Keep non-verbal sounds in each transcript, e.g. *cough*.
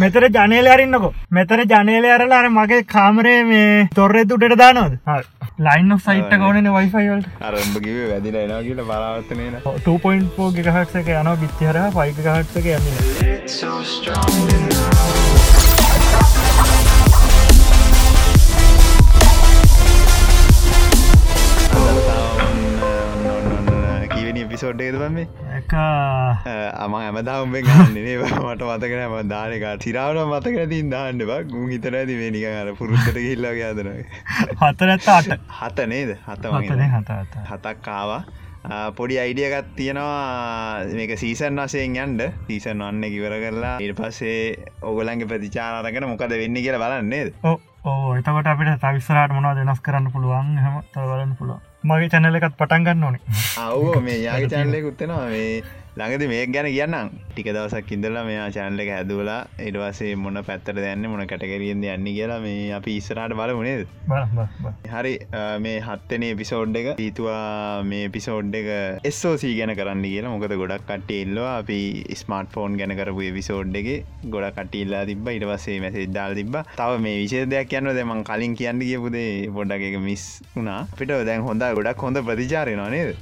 මෙතර ජනේල අරන්නකො මෙතර ජනේල අරලා අර මගේ කාමරේ මේ තොරෙ තුටට දානොද ලයින් සයිට් ගෝන වයිෆයිවල්ට අරම්භකිව වැදිල එනා කියල බලාවත්තනේන 2.4 ගහටක යන බිත්තිහර පයික ගහටක යන්න කීවනි පිසෝඩ්ඩේද එක අම ඇමදාම්ෙන් ගන්නේ *laughs* මට මතකන ම දානක තිරාවන මතක තින් දාන්න බක් ගුම් හිතර ඇති මේනික අර පුරුත්තට හිල්ලාගේ අදන හතරත්ත අට හත. නේද? හත හතක් කාවා පොඩි අයිඩියගත් තියෙනවා. මේක සීසන් වසයෙන් යන්ඩ සීසන් වන්න කිවර කරලා ඉට පස්සේ ඔගලන්ගේ ප්‍රතිචාරගෙන මොකද වෙන්න කියලා බලන්නේද ඕ එතකට අපිට තවිස්සරට මොනා දෙනස් කරන්න පුළුවන්? හම තවලන්න පුළුව මගේ චැනල එකත් පටන්ගන්න ඕනේ. අවෝ මේ යාගේ චැනලෙකුත්තෙනවා මේ ළඟද මේ ගැන කියන්නම්. ටික දවසක් ඉඳලා මෙයා චැනල එක හැදවලා ඉඩවසේ මොන පැත්තර දැන්න මොන කටකරියෙන්ද යන්න කියලා මේ අපි ඉස්සරට බලමුණේද හරි මේ හත්තනේ පිසෝඩ් එක හිතුවා මේ පිසෝඩ් එක එස්සෝසී ගැන කරන්න කියලා. මොකද ගොඩක් කට එල්ලවා අපි ස්මර්ට ෆෝන් ගැන කරපු විසෝඩ් එක ගොඩ කටඉල්ලා තිබ ඉටවසේ මැසේ දාල් තිබ තව මේ විශෂ දෙයක් යන්න දෙමන් කලින් කියන්න කියපුදේ පොඩ්ඩක් එක මිස් වුණා. පිට දැන් හොඳ ගොඩක් හොඳ ප්‍රතිචාරය නනේද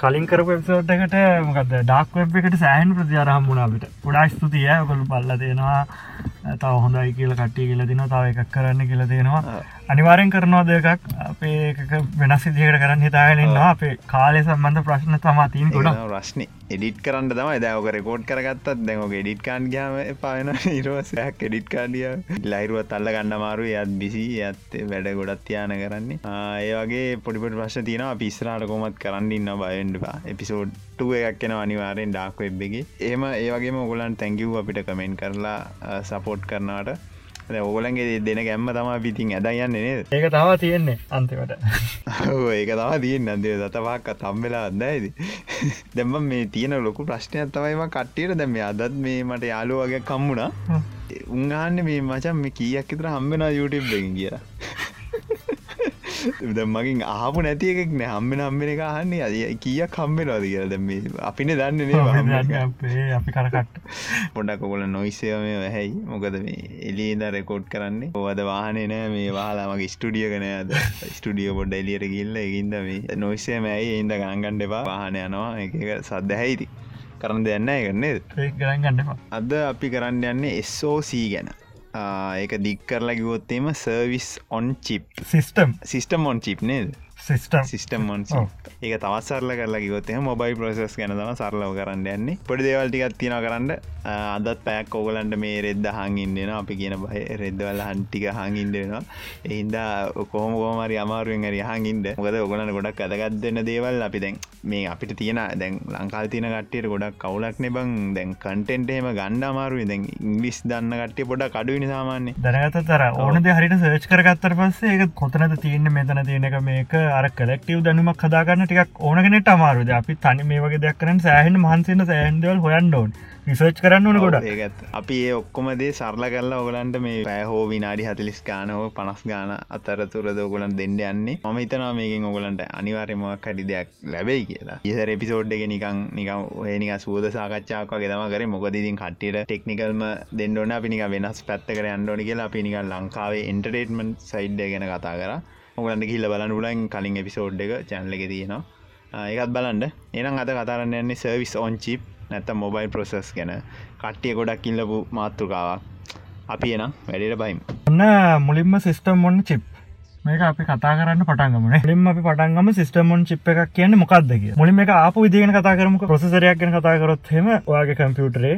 කලින් කරපු එප්සෝට් එකට මොකද ඩක් වෙබ් එකට සෑහන් ප්‍රතිාරහම් වුණාට පුඩා ස්තුතිය ඔකොළු බල්ල දෙනවා තව හොඳයි කියල කට්ටිය කියල දින තව එකක් කරන්න කියල දෙනවා. අනිවාරෙන් කරනවා දෙකක් අපේ වෙනස් සිදිකට කරන්න හිතාගෙනන්නවා අපේ කාලය සම්බන්ධ ප්‍රශ්න තමා තිීන් ගොඩ රශ්න එඩිට් කරන්න තම දැවක රෙකෝඩ් කරගත්තත් දැක එඩිට් කාන් ගම පාන ඉරවසයක් එඩිට් කාඩිය ලයිරුවත් අල්ල ගන්න මාරු යත් බිසි ඇත් වැඩ ගොඩත් තියාන කරන්නේ. ඒ වගේ පොඩිපට ප්‍රශ්න තියන පිස්රාට කොමත් කරන්නන්න බයෙන්ඩවා එපිසෝඩ් එකක් කෙන අනිවාරෙන් ඩාක් වෙබ්බගේ ඒම ඒවගේ මොගලන් තැංකිව් අපිට කමෙන්් කරලා සපෝට් කරනාට ඕගලන්ගේ දෙන ගැම්ම තම පිතින් ඇද යන්න නේද? ඒක තවා තියෙන්නේ අන්තිවට *laughs* ඒක තම තියෙන් අන්දේ දතවාක් තම්වෙලා අදයිද *laughs* දැම්ම මේ තියෙන ලොකු ප්‍රශ්නයක් තමයිම කට්ටියට. දැම අදත් මේ මට යාලු වගේ කම්මුණා උන්ගන්න මේ මචන් මේ කීයක් තර හම්බෙන YouTube එක කියලා *laughs* මගින් ආපු නැති එකක් නෑ. හම්බෙන හම්බෙන එක අහන්නේ. අද කිය කම්බෙනවාද කියලා දැම අපින දන්න අපි කරකට පොඩක් කොල නොයිසයම හැයි මොකද මේ එලියද රෙකෝඩ් කරන්නේ. ඕවද වාහනේ නෑ. මේ වාලාමගේ ස්ටඩිය කන අද. *laughs* ස්ටඩිය පොඩ්ඩ එලියට ගිල්ල ඉගින්ද මේ නොයිසය මෑයි ඉන්ද ගංගන්ඩ එපා. වාහන යනවා. එක සද්ද හැයිති කරන්න දෙන්න එකන්නේ ගරගන්න අද අපි කරන්න යන්නේ SOC ගැන ඒක දික් කරලා ගිවොත්තේම service on chip system system on chip නේද සිිස්ටම් සිිස්ටම් මොන් ඒක තවත් සරල කරලා ගොත් මොබයි ප්‍රසස් ගැන තම සරලව කරන්න යන්නේ. පොඩි දේවල්ටිකත් තියෙන කරන්න. අදත් පැයක් ඔගලන්ට මේ රෙද්ද හංගින්දෙන අපි කියන බය රෙද්දවල හන්ටික හංගින්දෙනවා එහින්ද කොහොම කෝමරි අමාරුවෙන් හරි හංගින්ද මොකද ඔගලන්න ගොඩක් ඇදගත් දෙන්න දේවල්. අපි දැන් මේ අපිට තියෙන දැන් ලංකාල් තියන කට්ටියට ගොඩක් කවුලක් නෙබං දැන් කන්ටෙන්ටේම ගණ්ඩ අමාරුව දැන් ඉංගලිස් දන්න කට්ටිය පොඩ කඩුවනි සාමාන්‍ය දැනගත තර ඕනද හරිට සර්ච් කරගත්තර පස්සේ කොතනද තියන්න මෙතන තියෙනක මේක අර කලෙක්ටව දැනුමක් හදාගන්න ටිකක් ඕනගෙනට අමාරුද අපි තනි මේ වගේ දෙයක් කරන සෑහන් මහන්සේන සෑහන්දවල් හොයන්ඩෝන් විසර්ච් කරන්න ඕන ගොඩ ඒත් අපි ඒ ඔක්කොමදේ සරල කරලා ඔගලන්ට මේ පැහෝ විනාඩි හතලිස් ගානහෝ පනස් ගාන අතරතුරද ඔගලන් දෙන්න යන්නේ. ම හිතනා මේකින් ඔගලන්ට අනිවාර්යමක් හඩි දෙයක් ලැබයි කියලා. ඉසර එපිසෝඩ් එක නිකං නිකම් ඔයනික සූද සාකච්ඡාවක් ගෙතම කර. මොකදදින් කට්ටියට ටෙක්නිකල්ම දෙන්නඩන අපිනික වෙනස් පැත්තකර අන්ඩෝනි කියලා අපි නිකල් ලංකාවේ ඉන්ටරේටමන් සයිඩ් ගැන කතා කර. ඔගලන්ට කිල්ල බලන්න උලන් කලින් එපිසෝඩ් එක චැන්ල එක තියෙනවා. ඒකත් බලන්ඩ එනම් අත කතාරන්න යන්නේ සර්විස් ඔන් චිප් නැත මොබයිල් ප්‍රොසෙස් ගැන. කට්ටිය ගොඩක් ඉල්ලපු මාතෘකාවක්. අපි එනම් වැඩට බයිම් ඔන්න මුලින්ම සිිස්ටම් ඔන්න චිප් මේක අපි කතා කරන්න පටන්ගමන ලින් අපි පටන්ගම සිස්ටමොන් චිප් එකක් කියන්න මොකක්දක මුලින් එක ආපු විදිගෙන කතා කරම ප්‍රසරයක් ගැන කතාකරොත්හෙම ඔයාගේ කම්පියුටරේ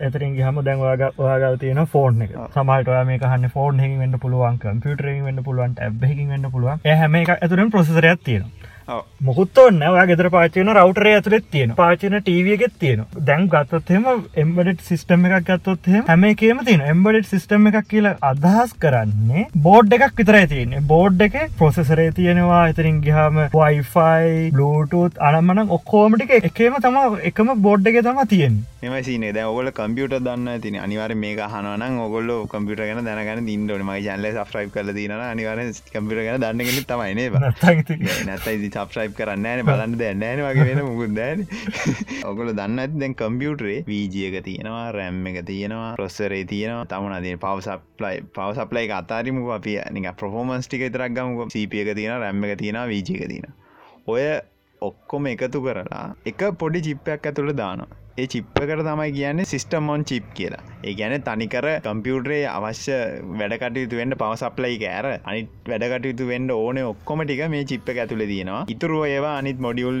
එතරින් හම දැන් වාග ඔයාගල් තියෙන ෆෝර්න් එක. සමට මේ හන්න ෆෝර්න් හෙකින් වන්න පුළුවන් කම්පියුටරින් වන්න පුළුවන් ඇබ්හෙකින් වන්න පුළුවන්. හැම එක ඇතුරෙන් ප්‍රසරයක් තියෙනවා මොකුත් ඔන්න ඔයා ගෙදර පාචන රවටරය ඇතුළෙත් තියෙන පාචන ටීවගෙත් තියෙන දැන් ගත්තොත්හෙම එම්බඩට සිස්ටම් එකක් ගත්තොත් හැම එකේම තියෙන එම්බඩට සිස්ටම් එකක් කියලා අදහස් කරන්නේ බෝඩ් එකක් විතරයි තියන්නේ. බෝඩ් එක පොසෙසරේ තියෙනවා. එතරින් ගහම වයිෆයි බ්ලෝටත් අනම්මන ඔක්කෝමටික එකේම තම එකම බෝඩ් එක තම තියෙන් එම සිනේ. දැ ඔගල කම්පියට දන්න තින අනිවර මේ හනවන ඔගොල්ල කම්පිට ගැන දැනගන දින්නට මයි ජන්ල සෆ්‍රයි් කල දන අනිවර කම්පිට ගැන දන්නගෙන තමයිනේ නැතයි සබ්ස්්‍රයිප් කරන්න ෑන බලන්න දැන්න ෑන වගේ වෙන මුකුත් දැන *laughs* ඔගල දන්න ඇති දැන් කම්පියුටරේ වීජියක තියෙනවා රැම් එක තියෙනවා ප්‍රොස්සරේ තියෙනවා. තමනදේ පවසප්ලයි පවසප්ලයි අතාරිමුක අපිය නික ප්‍රෆෝමන්ස් ටික තරක් ගමුක. සීපියක තියෙන රැම්ම එක තියෙන වීජික තියෙන ඔය ඔක්කොම එකතු කරලා එක පොඩි චිප්පයක් ඇතුළ දානවා. ඒ චිප්පකට තමයි කියන්නේ සිිස්ටමොන් චිප් කියලා. ඒ ගැන තනිකර කම්පියුටරේ අවශ්‍ය වැඩකටයුතු වෙන්ට පවසප්ලයි කෑර අනි වැඩකටයුතු වෙන්ඩ ඕන ඔක්කොම ටික මේ චිප්ප ඇතුළ තියෙනවා. ඉතුරුව ඒවා අනිත් මොඩියුල්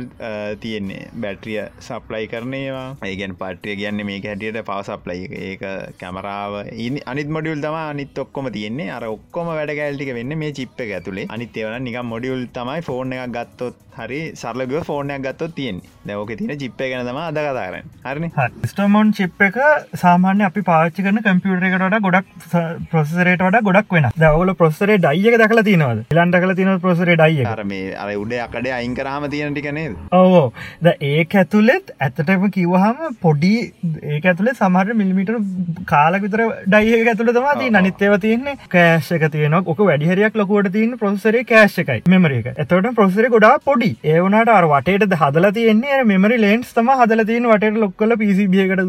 තියෙන්නේ. බැට්‍රිය සප්ලයි කරනවා ඒගැන් පට්‍රිය කියන්න මේ හැටියට පවසප්ලයි ඒක කැමරාව අනිත් මොඩියුල් තම අනිත් ඔක්කොම තියන්නේ. අර ඔක්කොම වැඩගෑල්ටික වෙන්න මේ චිප්ප ඇතුළේ අනිත් ඒවන නිකම් මොඩියුල් තමයි ෆෝර්න එකක් ගත්තොත් හරි සරලග ෆෝර්නයක් ගත්තොත් තියෙන් දැවක තින චිප්පය ගැන තම අද කතාරන්න හරි ස්ටමෝන් චිප් එක සාමාන්‍ය අපි පාච්චි කරන කම්පියුටර එකට ගොඩක් ප්‍රසරේට වඩ ගොඩක් වෙන දවල ප්‍රොසරේ ඩයික දකල තිනවද ලන්ට කල තින ප්‍රසරේ ඩයිය මේ අර උඩ අකඩේ අයින් කරහම තියෙනටිකනේ ඕ ද ඒක ඇතුළෙත් ඇතටම කිවහම පොඩි ඒක ඇතුළේ සමහර මිලිමිට කාලක විතර ඩයිහ ඇතුළ තමති නනිත්තේව තියන්නේ. කෑශක තියන ක වැඩිහරයක් ලොකුවට තියන ප්‍රසරේ කෑශකයි මෙමරේක ඇතවට ප්‍රසරේ ගොඩා පොඩි. ඒවනට අර වටේට හදල තියන්නේ මෙමරි ලේන්ස් තම හදල තියන වට ලොක්කල පිසිබියකට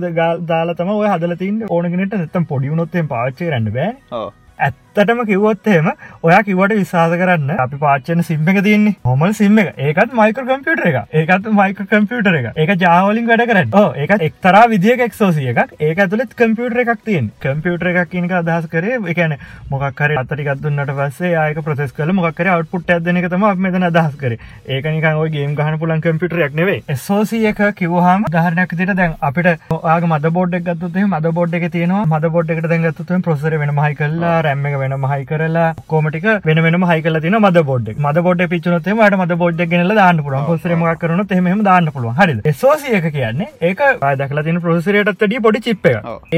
දාලා තම ඔය හදල තින් ඕනගෙනට නැතම් පොඩිුණොත්තෙන් පාච්චේ රන්න බෑ. ඇත්තටම කිවොත්තේම ඔයා කිවට විශවාස කරන්න. අපි පාච්චන සිම්ම එක තියන්නේ. හොමල් සිම්ම එක. ඒකත් මයික කම්පියුටර එක ඒකත් මයික කම්පියුටර එක ඒක ජාවලින් වැඩ කරන්න. ඕ ඒක එක්තරා විදිිය එක්සෝසිය එකක්. ඒක ඇතුළෙත් කම්පියුටර එකක් තියෙන් කම්පියුටර එකක් කියනක අදහස් කරේ එකන මොකක්කර අතටිකත්දුන්නට පස්සේ ආයක ප්‍රසෙස් කල මොක්කර අවට්පුට් ඇදන එක තම මෙතන අදහස් කර. ඒකනික ඔය ගේම් ගහන පුලන් කම්පියුටරයක් නෙවේ එසෝසිය එක කිවහම ගහරනයක් තිට දැන් අපිට ආග මද බෝඩ් ගත්තුේ මද බෝඩ් එක තියෙනවා. මද බෝඩ් එකට දැගත්තුම ප්‍රසර වෙන මහි කල්ලා රැම්ම එක වෙන මහයි කරලා කෝමටික වෙන වෙන මහයි කල තින මද බෝඩ් මද බෝඩ් පිචනොතේ මට මද බෝඩ් ගෙනල දාන්න පුළුවන්. පොසරම කරන එහෙම දාන්න පුළුවන්. හරි සෝසිය එක කියන්නේ ඒක දකලා තින ප්‍රසරයටත් ඩිය පොඩි චිප්ප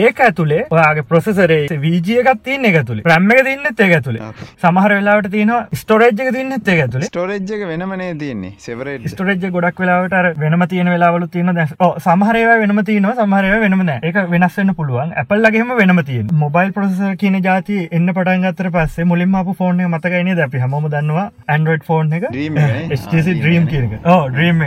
ඒක ඇතුළේ ඔයාගේ ප්‍රසෙසරේ වීජියකත් තියන්න එක තුළේ ප්‍රම්ම එක තින්නත් ඒක ඇතුළේ සමහර වෙලාවට තියන ස්ටෝරේජ්ක තින්නත් ඒක ඇතුළේ ස්ටෝරේජ්ක වෙනමනේ තියන්නේ. සෙවරේ ස්ටෝරේජ් ගොඩක් වෙලාවට වෙනම තියෙන වෙලාවල තියෙන දැ සමහරව වෙනම තියන සමහරව වෙනම ඒක වෙනස්සන්න පුළුවන්. ඇපල්ලගේම වෙනම තිය මොබයිල් ප්‍රසර කියන ජාති එන්න පටන් ගත්තර පස්සේ මුලින්ම අප ෆෝර්න මතකයින ද අපි? හම දන්නවා ඇන්ඩරෝඩ් ෆෝන් එක. ඕ ඩ්‍රීම්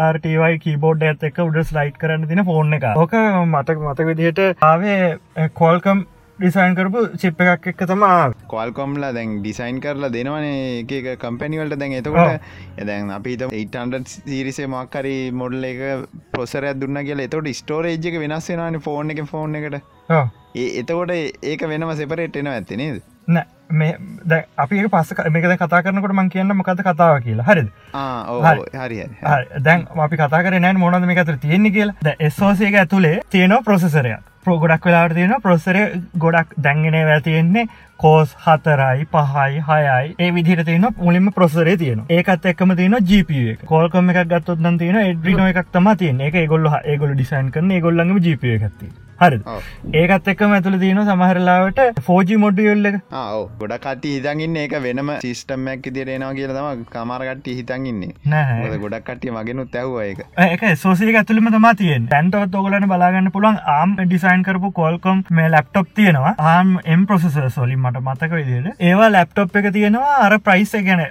ආර්ටවයි කීබෝඩ් ඇත් එක. *laughs* උඩ ස්ලයිට් කරන්න තින ෆෝර්න එක. ඕක මතක මතක විදිහට ආවේ කෝල්කම් ඩිසයින් කරපු චිප් එකක් එක්ක තම කොල්කොම්ලා දැන් ඩිසයින් කරලා දෙනවනේ එක කම්පැනිවලට දැන් එතකොට එදැන් අපි 800 සීරිසේ මක්කරි මොඩල් එක පොසරයක් දුන්න කියලා. එතකොට ස්ටෝරේජ් එක වෙනස් වෙනවානේ ෆෝන් එක ෆෝන් එකට. ඒ එතකොට ඒක වෙනම සෙපරේට් එනවා ඇත්තේ නේද? නෑ මේ ද අපි පස මේකද කතා කරනකට මං කියන්න මොකද කතාව කියලා. හරිද? හරි. දැන් අපි කතා කරන මොනද මේ අතර තියෙන්නේ කියලා. එස්සෝසේක ඇතුළේ තියෙනවා ප්‍රොසෙසරයක් ගොඩක් වෙලාට තියෙන ප්‍රොසර ගොඩක් දැන්ගෙන වැ තියෙන්නේ කෝස් හතරයි පහයි හයයි. ඒ විදිහට තියෙන මුලින්ම ප්‍රොසරේ තියෙන ඒකත් එක්කම තියෙන ජීප එක. කෝල්කම එකක් ගත්තොත් නම් තියෙන එඩ්‍රිනෝ එකක් තම තියෙන එක ගොල්ල ඒගොල ඩිසයින් කරන ගොල්ලඟම ජීප එකත්තිී හරි ඒකත් එක්කම ඇතුළ තියෙන සමහරලාවට ෆෝජි මොඩියල්ල ගොඩ කට හිතන්ගන්න ඒක වෙනම සිිස්ටම්මැක් දිරෙනවා කියල තම කමාරකට හිතන්ගන්නේ නෑ ගොඩක් කටිය මගෙනුත් ඇව එක ඒක. සෝසික ඇතුළම තම තියෙන් තැන්ටවත් ඔගලන බලාගන්න පුළන් ආම් ඩිසයින් කරපු කොල්කොම් මේ ලැප්ටොප් තියෙනවා. ආම් එම් ප්‍රසෙස සොලින් මට මතක විදිට ඒවා ලැප්ටොප් එක තියෙනවා අර ප්‍රයිස් ගැන.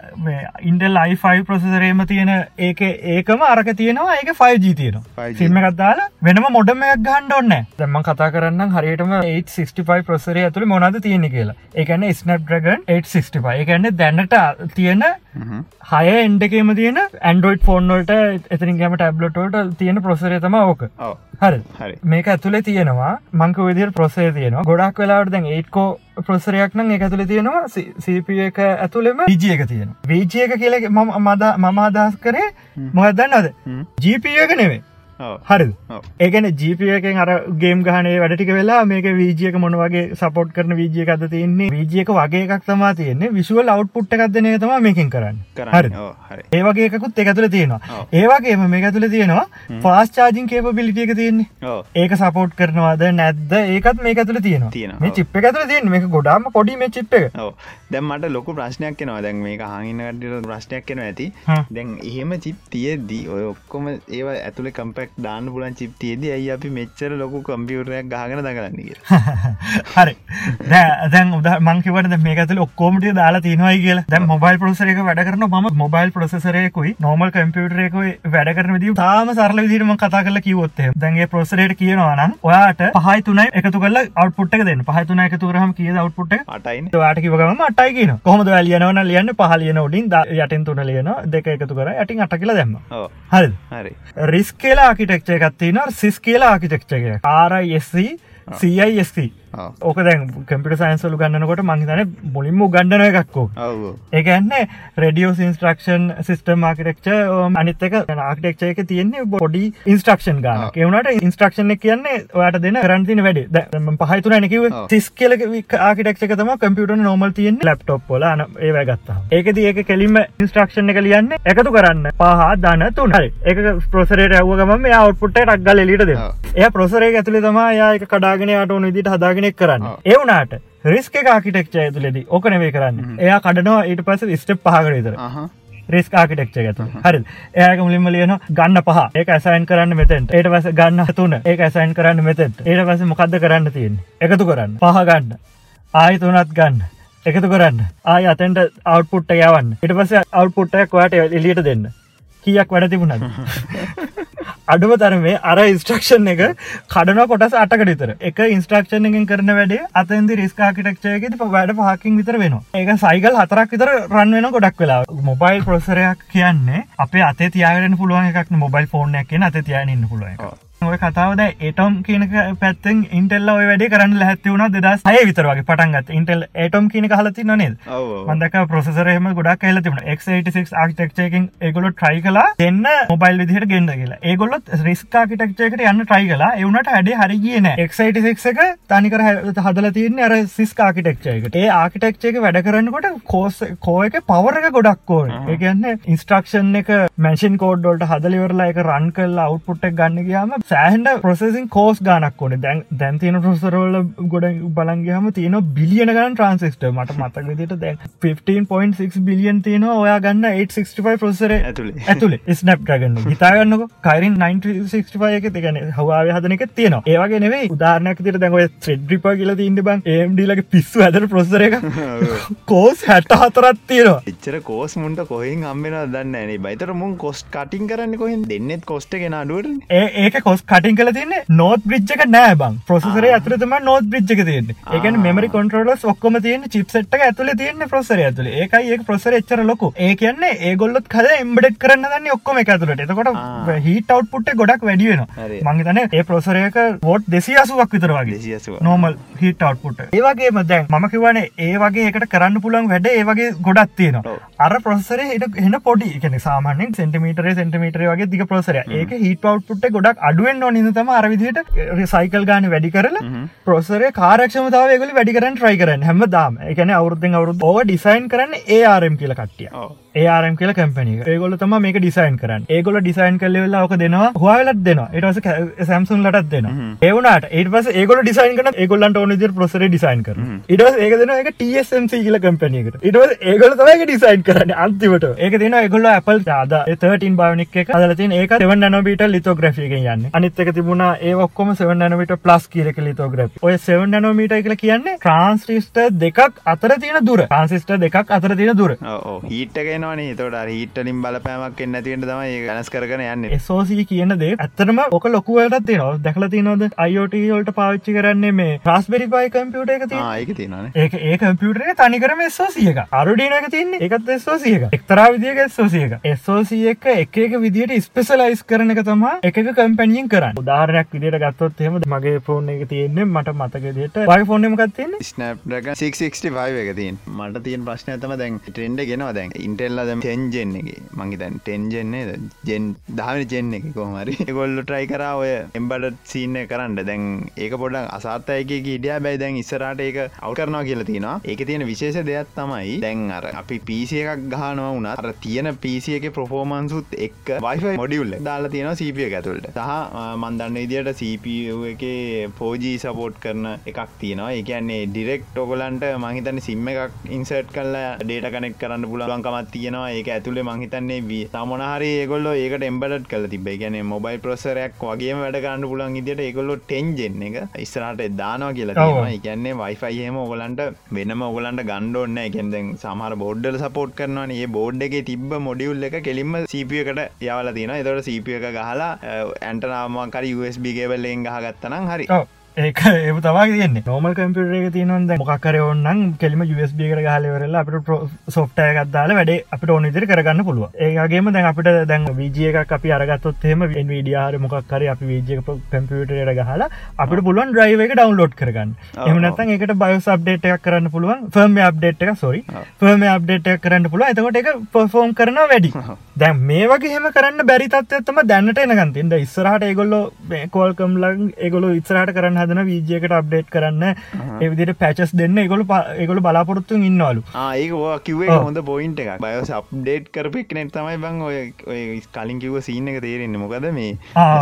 ඉන්ඩල් අයිෆයි ප්‍රසෙසරේම තියෙන ඒක ඒකම අරක තියෙනවා ඒක 5G තියෙනවා. සිල්ම එකත්දාලා වෙනම මොඩමයක් ගහන්ඩ ඔන්න දැම කතා කරන්න හරියටම 865 ප්‍රසරය ඇතුළ මොනද තියෙන කියලා. එකන ස්නප් ්‍රගන් 865 එකන්න දැන්නට තියෙන හය එන්ඩකේම තියෙන ඇන්ඩරෝයිඩ් ෆෝන්නෝට එතරින් ගම ටැබ්ලටෝට තියෙන ප්‍රසරය තම ඕක. හරි. මේක ඇතුළේ තියෙනවා. මංක විදිර ප්‍රසය තියෙනවා. ගොඩක් වෙලාවට දැන් ඒට්කෝ ප්‍රසරයක් නම් එක ඇතුළ තියෙනවා. සප එක ඇතුළෙම විජිය එක තියෙන වීජිය එක කියල ම මද මම අදහස් කරේ මොහදන්නද ජීපියක නෙවේ හරි ඒකන ජීපියකෙන් අර ගේම් ගහනේ වැඩටික වෙලා මේක වීජියක මොන වගේ සපෝට් කරන වීජිය අද තියන්නේ? වීජියක වගේ එකක් තමා තියන්නේ. විශුවල් අවට්පුට් එකක්දනය තම මේකින් කරන්න. හරි. ඒවගේ එකකුත් එකතුල තියෙනවා. ඒවගේම මේ ඇතුල තියෙනවා ෆාස් චාජින් කේප පිලිටියක තියන්නේ. ඒක සපෝට් කරනවාද නැද්ද? ඒකත් මේ ඇතුල තියෙන මේ චිප් ඇතුල තියන්න. මේක ගොඩාම පොඩි මේ චිප් එක. දැම් මට ලොකු ප්‍රශ්නයක් කෙනවා දැන් මේක හඟන්නකට ප්‍රශ්නයක් කෙන ඇති. දැන් එහෙම චිප් තියද්දී ඔය ඔක්කොම ඒවා ඇතුළ කම්ප ප්‍රසරයක් දාන්න පුලන් චිප් තියද ඇයි අපි මෙච්චර ලොකු කම්පියුටරයක් ගහගෙන දගලන්න කිය *laughs* හරි. දැන් උද මංකිවට මේක ඇතුල ඔක්කෝමටිය දාලා තිනවයි කියලා. දැන් මොබයිල් පොසරක වැඩ කරන ම මොබයිල් පොසරයකුයි නොමල් කම්පියුටරයකුයි වැඩ කරන දී තාම සරල විදිරම කතා කල කිවොත්තේ දැන්ගේ පොසරයට කියනවානම් ඔයාට පහයි තුනයි එකතු කල අවට්පුට්ක දෙන්න. පහතුන එකතු කරහම කිය අවට්පුට් අටයින්. වාට කිවගම අටයි කියන කොහොමද ලියනවන ලියන්න? පහලියන උඩින් යටෙන් තුන ලියන දෙක එකතු කර යටින් අට කියල දෙම හරි. රිස් කියලා ආකිටෙක්ච එකත්තින සිස් කියලා ආකිටෙක්චක ආරයිSC CISC ඕක දැන් කම්පිට සයින්සලු ගන්නකොට මංහිතන මුලින්ම ගණඩන එකක්කෝ ඒකන්න රඩියෝස් ඉන්ස්ට්‍රක්ෂන් සිස්ටම් ආකිටෙක්ච අනිත්තක ආකිටෙක්ෂය එක තියෙන්නේ බොඩි ඉන්ස්ට්‍රක්ෂන් ගාන එවනට ඉන්ස්ට්‍රක්ෂන් කියන්නේ ඔයාට දෙන්න කරන්තින වැඩ. පහතුන නැකිව සිස් කියල ආකිටෙක්ක තම කම්පියුට නොමල් තියෙන් ලප්ටොප් පොල අන ඒවැ ගත්තා ඒකද ඒක කෙලින්ම ඉන්ස්ට්‍රක්ෂන් එක ලියන්න එකතු කරන්න. පහ දන්න තුනරි එක ප්‍රසරයට ඇව්ගම අවට්පුට රක්ගල එලිට දෙ එය ප්‍රසරේ ඇතුළේ තම යායක කඩාගෙන යාට ඕන විදිට හදාගෙන කෙනෙක් කරන්න. එවුනාට රිස්ක ආකිටෙක්චය තුලෙද ඕක නෙවේ කරන්න. එයා කඩනවා ඊට පස ස්ටප් පහකරතර රෙස් ආකිටෙක්ච ඇතු හරි ඒක මුලින්ම ලියන ගන්න පහ. ඒක ඇසයින් කරන්න මෙතෙන්ට. ඒට පස ගන්න තුන. ඒක ඇසයින් කරන්න මෙතෙන්ට. ඒට පස මොකක්ද කරන්න තියෙන එකතු කරන්න. පහ ගන්න. ආයි තුනත් ගන්න. එකතු කරන්න. ආය අතෙන්ට අවට්පුට්ට යවන්න. ඉට පස අවට්පුට්ටයක් වට එලියට දෙන්න. කියක් වැඩ තිබුණද *laughs* අඩුව තරමේ අර ඉස්ට්‍රක්ෂන් එක කඩන කොටස් අටකට විතර. එක ඉන්ස්ට්‍රක්ෂන් එකෙන් කරන වැඩේ අතන්දි රිස්කාකිටක්ෂයක වැඩ පහකින් විතර වෙන ඒක සයිකල් හතරක් විතර රන් වෙන ගොඩක් වෙලා මොබයිල් ප්‍රොසරයක් කියන්නේ අපේ අත තියාගෙන පුළුවන් එකක් මොබයිල් ෆෝර්න එක අත තියනන්න පුළුව ඔය කතාවද ඒටම් කියනක පැත්තෙන් ඉන්ටෙල්ල ඔය වැඩි කරන්න ලැත්ති වුණ දෙදස් අය විතර වගේ පටන්ගත් ඉන්ටෙල් ඒටම් කියනක හලති නනේද මන්දක ප්‍රසරහම ගොඩක් කියල තිබන x86 ආර්ටෙක්ෂයකින් ඒගොලො ට්‍රයි කලා දෙන්න මොබයිල් විදිහට ගෙන්ද කියලා. ඒගොලොත් රිස්ක ආකිටක්ෂයකට යන්න ට්‍රයි කලා එවනට හැඩේ හරි කියන x86 එක තනිකර හදල තියන්නේ අර සිස් ආකිටක්ෂයකට ඒ ආකිටක්ෂයක වැඩ කරන්නකොට කෝස් කෝ එක පවර එක ගොඩක්කෝ ඒගන්න ඉන්ස්ට්‍රක්ෂන් එක මැෂන් කෝඩ්ඩොල්ට හදලිවරලා එක රන් කල් අවට්පුට්ට ගන්න ගයාම සෑහන්ඩ ප්‍රසෙසින් කෝස් ගනක් ඕන. දැන් දැන්තින ප්‍රසරෝල ගොඩ බලන්ගේහම තියන බිලියන ගන ට්‍රන්සිස්ට මට මතක විදිට දැන් 15.6 බිලියන් තියෙන ඔයා ගන්න 865 ප්‍රසර ඇතුළේ ඇතුළේ ස්නප් ගන්න හිතාගන්නක කයිරින් 965 එක. තිගන හවාව හදනක තියෙන ඒවගේ නෙවේ උදාරනයක් තිර දැන්ව ත්‍රෙඩ්රිප කියල තින්න බං ඒම්ඩිලගේ පිස්සු ඇදර ප්‍රසර එක. කෝස් හැට හතරත් තියෙනවා. එච්චර කෝස් මුන්ට කොහෙන් අම්බෙන දන්න ඇනේ බයිතර මුන් කොස් කටින් කරන්න කොහෙන් දෙන්නෙත් කොස්ට ගෙන අඩුවට ඒක කොස් කටින් කල තින්නේ නෝත් බ්‍රිජ්ක නෑ බං. ප්‍රසරේ ඇතුරතම නෝත් බ්‍රිජ්ක තියන්න. එකන මෙමරි කොන්ටරලස් ඔක්කොම තියන චිප්සට් ඇතුල තියන්න ප්‍රසර ඇතුල. ඒකයි ඒ ප්‍රසර එච්චර ලොකු. ඒ කියන්නේ ඒගොල්ලොත් කද එම්බඩ් කරන්න දන්න ඔක්කොම ඇතුලට. එතකොට හිට අවට්පුට් ගොඩක් වැඩියෙන මංගතන ඒ ප්‍රසරයක වෝට් දෙසි අසුවක් විතර වගේ. නෝමල් හිට අවට්පුට ඒවගේ මදැන් මම කිවන ඒ වගේ එකට කරන්න පුළන් වැඩ ඒ වගේ ගොඩක් තියෙනවා. අර ප්‍රසර එට එන පොඩි. එකන සාමානෙන් සෙන්ටිමීටර සෙන්ටිමීටර වගේ දික ප්‍රසර ඒක හිට අවට්පුට් ගොඩක් අඩුවෙන් ඕනිද තම අරවිදිට රිසයිකල් ගාන වැඩි කරල ප්‍රොසරේ කාරක්ෂමතාවයගල වැඩි කරන්න ට්‍රයි කරන්න හැම දාම එකන අවුරුද්ධෙන් අවුරුදු ඕව ඩිසයින් කරන්න ඒආරම් කියල කට්ටිය. ඒආරම් කියල කැපනි ඒගොල තම මේක ඩිසයින් කරන්න. ඒගොල ඩිසයින් කල වෙලා ඕක දෙනවා හවාලත් දෙනවා. ඒටස සැම්සුන් ලටත් දෙන ඒවනට ඒට පස ඒගොල ඩිසයින් කන ඒගොල්ලන්ට ඕන දිර ප්‍රසර ඩිසයින් කර ඉටස් ඒක දෙන එක TSMC කියල කම්පනයකට ඉටස් ඒගොල තමයික ඩිසයින් කරන්න අන්තිවට ඒක දෙන ඒගොල්ල Apple ාද 13 භාවනික් එක හදලතින් ඒක දෙවන් නනොබීට ලිතෝග්‍රෆික යන්න අනිත්තක තිබුණ ඒ ඔක්කොම 7 නනමට ප්ලස් කියරක ලිතෝග්‍රප් ඔය 7 නනෝමීට කියල කියන්නේ ට්‍රන්ස්ටිස්ට දෙකක් අතර තියෙන දුර. ට්‍රන්සිස්ට දෙකක් අතර තියෙන දුර. හිටගෙනවනේ තොට හිටලින් බලපෑමක් එන්නතියට තමයි ගනස් කරන යන්න. සෝසී කියන දේ ඇත්තරම ඕක ලොකුවලට තියෙනවා. දැකල තිනොද අයෝට ොල්ට පාච්චි කරන්නේ මේ රස්බෙරි පයි කම්පියුට එක ඒක තියෙනන ඒක ඒ කම්පියුටරේ තනිකරම සෝසියක අරුඩින එක තින්නේ එකත් සෝසියක එක්තරා විදිියක සෝසියක එස්සෝසිය එක එක එක විදිට ස්පෙසලයිස් කරන එක තම එක කම්පැනියෙන් කරන්න. උදාරයක් විදිට ගත්තොත් එෙම මගේ ෆෝන් එක තියෙන්නේ මට මතකදට වයි ෆෝර්නමකත්තින්නේ ස්නප්ක 665 එක තින් මට තියන් ප්‍රශ්න තම දැන් ටෙන්ඩ ගෙනවා දැන් ඉන්ටෙල්ල දම ටෙන්ජෙන් එක. මගේ දැන් ටෙන්ජෙන්නේ ජෙන් දහම ජෙන් එක කොහමරි ගොල්ල ට්‍රයි කර ඔය එම්බඩ සීන්න කරන්න. දැන් ඒක පොඩක් අසාත්තයක ඉඩිය බැයි දැන් ඉස්සරට ඒක අවු කරනවා කියලා තියෙනවා. ඒක තියෙන විශේෂ දෙයක් තමයි දැන් අර අපි පිසි එකක් ගහනවා වුණ අර තියෙන පිසි එක ප්‍රෆෝමන්සුත් එක් වයිෆ මොඩියුල්ල දාලා තියෙන සීපිය ඇතුළට. සහ මන්දන්න විදියට CPU එක පෝජී සපෝට් කරන එකක් තියෙනවා. එකන්නේ ඩිරෙක්් ඔගලන්ට මහිතන්න සිම්ම එකක් ඉන්සර්ට් කල්ලා ඩේට කනෙක් කරන්න පුලුවන්කමත් තියෙනවා. ඒක ඇතුළේ මහිතන්නේ වී තමනහරි ඒගොල්ල ඒකට එම්බඩ කල තිබේ ගැන මොබයිල් ප්‍රසරයක් වගේ වැඩ කරන්න පුලන් ඉදිට ඒගොල්ලො ටෙන්ජෙන් එක ඉස්රට දානවා කියලා කියන්නේ වයිෆයිහම ඔගලන්ට වෙනම ඔගලන්ට ගණ්ඩෝන්න එකෙන්දෙන් සමහර බෝඩ්ඩල සපෝට් කරනවා ඒ බෝඩ් එක තිබ මොඩියුල් එක කෙලින්ම සීපියකට යවල තියෙන එතට සීපිය එක ගහලා ඇන්ටනාමකර USB ගේබල්ලෙන් ගහගත්තනම් හරි. ඒක ඒ තවා තියන්නේ. නොමල් කම්පියර එක තියනොද මොකක්කර ඔන්නන් කෙලිම USB කර ගහලවරලා අපට සොෆ්ටය ගත්දාල වැඩේ අපට ඕනිදිරි කරගන්න පුළුව ඒගේම දැන් අපිට දැන් විජිය එකක් අපි අරගත්තොත් හෙම විඩියාර මොක්කර අපි විජය කම්පියටර ගහලා අපට පුළුවන් ්‍රයිව එක ඩවන්ලෝඩ් කරගන්න. එමනත්තන් එකට බයස් අප්ඩේට එකක් කරන්න පුළුවන් ෆර්ම අප්ඩේට් එක සොරි ෆර්ම අප්ඩේට් කරන්න පුළුව එතකොට එක පෆෝම් කරන වැඩි. *laughs* දැන් මේ වගේ හෙම කරන්න බැරි තත්වත්තම දැන්නට එනගන්තින්ද ඉස්සරහට ඒගොල්ලෝ කෝල්කම්ලන් ඒගොලු ඉස්සරහට කරන්න හදන වීජයකට අප්ඩේට් කරන්න. එවිදිට පැචස් දෙන්න. එකගොල එකගොල බලාපොරොත්තු ඉන්නවලු. ඒක කිවේ හොඳ පොයින්ට එකක්. බයස අප්ඩේට් කරපෙක් නෙත් තමයි බං ඔය කලින් කිව සීන එක තේරෙන්නේ. මොකද මේ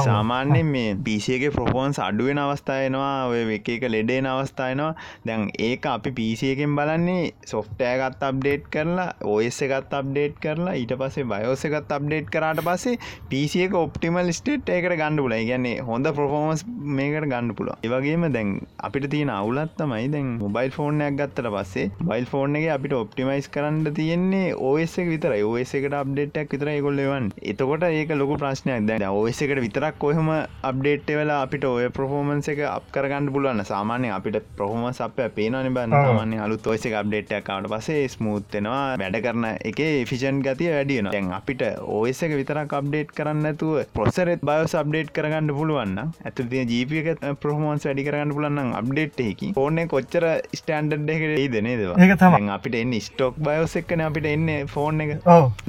සාමාන්‍යෙන් මේ පිසියගේ ප්‍රපෝන්ස් අඩුවෙන අවස්ථායනවා ඔය එක එක ලෙඩේන අවස්ථායනවා දැන් ඒක අපි පිසියකෙන් බලන්නේ සොෆ්ටෑගත් අප්ඩේට් කරලා ඔයස එකත් අප්ඩේට් කරලා ඊට පස්සේ බයෝස එකත් අප්ඩේට් කරාට පස්සේ පිසියක ඔප්ටිමල් ස්ටේට් ඒකට ගණඩ පුල ගැන්නේ හොඳ ප්‍රෆෝමස් මේකට ගණඩ පුල ඒවගේම දැන් අපිට තියෙන අවුලත් තමයි දැන් මොබයිල් ෆෝර්නයක් ගත්තට පස්සේ බයිල් ෆෝර්න එක අපිට ඔප්ටිමයිස් කරන්න තියෙන්නේ ඕස එක විතර ඕස එකට අප්ඩේට්ක් විතර ගොල්ලවන් එතකොට ඒක ලොක ප්‍රශ්නයක්. දැ ඕස එකට විතරක් කොහම අප්ඩේට් වෙලා අපිට ඔය ප්‍රෆෝමන්ස එක අප කරගන්න පුළුවන්න සාමානය අපිට ප්‍රහොම සප පේනනි බන්න මන්නේ අලුත් ඔයස එක අප්ඩේට්ක් කාට පසේ ස්මූත්තෙනවා වැඩ කරන එක ෆිෂන් ගතිය වැඩියන දැන් අපිට ඕස එක විතරක් අප්ඩේට් කරන්න ඇතුව පොසරෙත් බයස් අප්ඩේට් කරගන්න පුළුවන්න ඇතු තිය ජීපියක ප්‍රහමන්ස් වැඩි කරන්න පුලන්න අප්ඩේට්හකි ඕන කොච්චර ස්ටන්ඩ් එකට ඒද නේදවා ඒක තම අපිට එන්න ස්ටෝක් බයෝස් එක්කන අපිට එන්න ෆෝන් එක.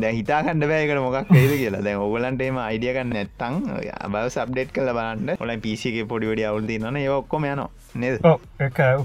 දැ හිතාකණඩ බෑකට මොකක් වේද කියලා. දැන් ඔගලන්ටේම අයිඩියකන්න නැත්තං බයස් අප්ඩේට් කල බලන්න. ඔලයි පිසිගේ පොඩිවඩි අවුල්දී න ඔක්කොම යනවා. නේද?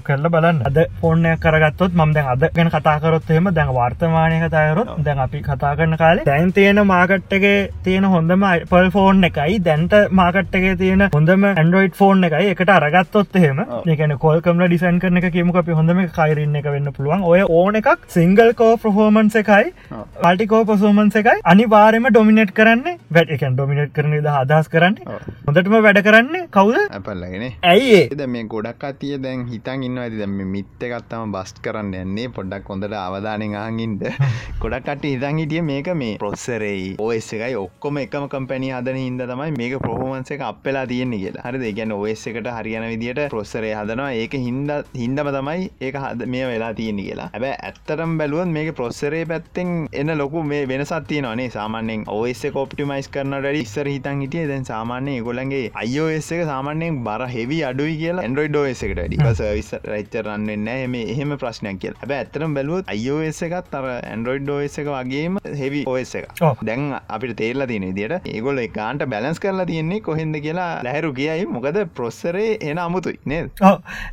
කරල බලන්න. අද ෆෝර්නය කරගත්තොත් මම දැන් අද ගැන කතාකරොත්හෙම දැන් වර්තමානය කතායරොත් දැන් අපි කතා කරන කාලේ දැන් තියෙන මාකට්ටගේ තියෙන හොඳම පල් ෆෝන් එකයි දැන්ට මාකට්ටගේ තියෙන හොඳම ඇන්ඩරෝයිඩ් ෆෝන් එකයි. එකට අරගත්තොත් එහෙම ඒකන කොල්කම්ල ඩිසයින් කරන එක කියමුක අපි හොඳම කයිරන්න එක වෙන්න පුළුවන්. ඔය ඕන එකක් සිංගල් කෝ ප්‍රහෝමන්ස එකයි පල්ටිකෝ පසෝමන්ස එකයි අනිවාරම ඩොමිනට් කරන්න වැඩ එකන් ඩොමිනට් කරන ද අදහස් කරන්න. හොඳටම වැඩ කරන්න කවුද? අපල්ලගෙන. ඇයි එද මේ ගොඩක් අතිය දැන් හිතන් ඉන්න ඇති දැම මිත්ත එකත්තම බස්් කරන්න යන්නේ. පොඩ්ඩක් හොඳට අවධානෙන් ආගින්ද *laughs* ගොඩක්ට හිතන් හිටිය මේක මේ ප්‍රොස්සරෙයි ඔස් එකයි. ඔක්කොම එකම කම්පැනි හදන හිද තමයි මේක ප්‍රහෝමන්ස එක අපලා තියෙන්නේ කියලා. හරි ගැන ඔස් එකට හරියන විදිට ප්‍රොස්සරේ හදනවා. ඒක හින්ද හින්දම තමයි ඒක හද මේ වෙලා තියෙන කියලා. ඇබ ඇත්තරම් බැලුවන් මේක ප්‍රොස්සරේ පැත්තෙන් එන්න ලොකු මේ වෙනසත් තියෙනනේ සාමාන්‍යෙන් ඔස් කොප්ටිමයිස් කරන ඩ ඉස්සර හිතන් හිටිය. දැන් සාමාන්‍ය ගොලන්ගේ අයෝස් එක සාමාන්‍යයෙන් බර හෙවි අඩුයි කියලා ඇන්ඩරෝයිඩ් ෝස් එකට ඩි සවිස් රච්චරන්න මේ එහෙම ප්‍රශ්නයක් කිය ඇබ ඇත්තරම් බැලුවත් අයෝස් එකත් අර ඇන්ඩරෝයිඩ් ෝස් එක වගේම හෙවි ඕස් එක දැන් අපිට තේරලා තියෙන දිට ඒගොල එකකාන්ට බැලන්ස් කරලා තියෙන්නේ කොහෙන්ද කියලා ලැහරු කියයි. මොකද ප්‍රොස්සරේ එන අමුතුයි නේද?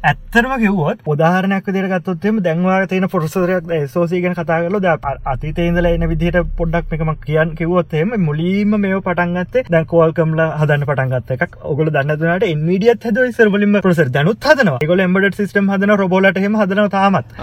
ඇත්තරම කිව්වොත් උදාහරනයක් දෙරගත්තොත්තෙම දැන්වා තියෙන පොරසරයක් සෝසීගෙන කතා කරල ද අතිතේන්දල එන විදිහට පොඩ්ඩක් එකම කියන් කිවොත්තේම මුලීම මේ පටන්ගත්තේ දැන් කෝල්කම්ල හදන්න පටන්ගත්ත එකක්. ඔගල දන්නතුනට එන්විඩියත් හද සරබලින්ම ප්‍රසර දැනුත් හදන ගොල එම්බඩ සිස්ටම් හදන රොබෝලට හෙම හදන තාමත්.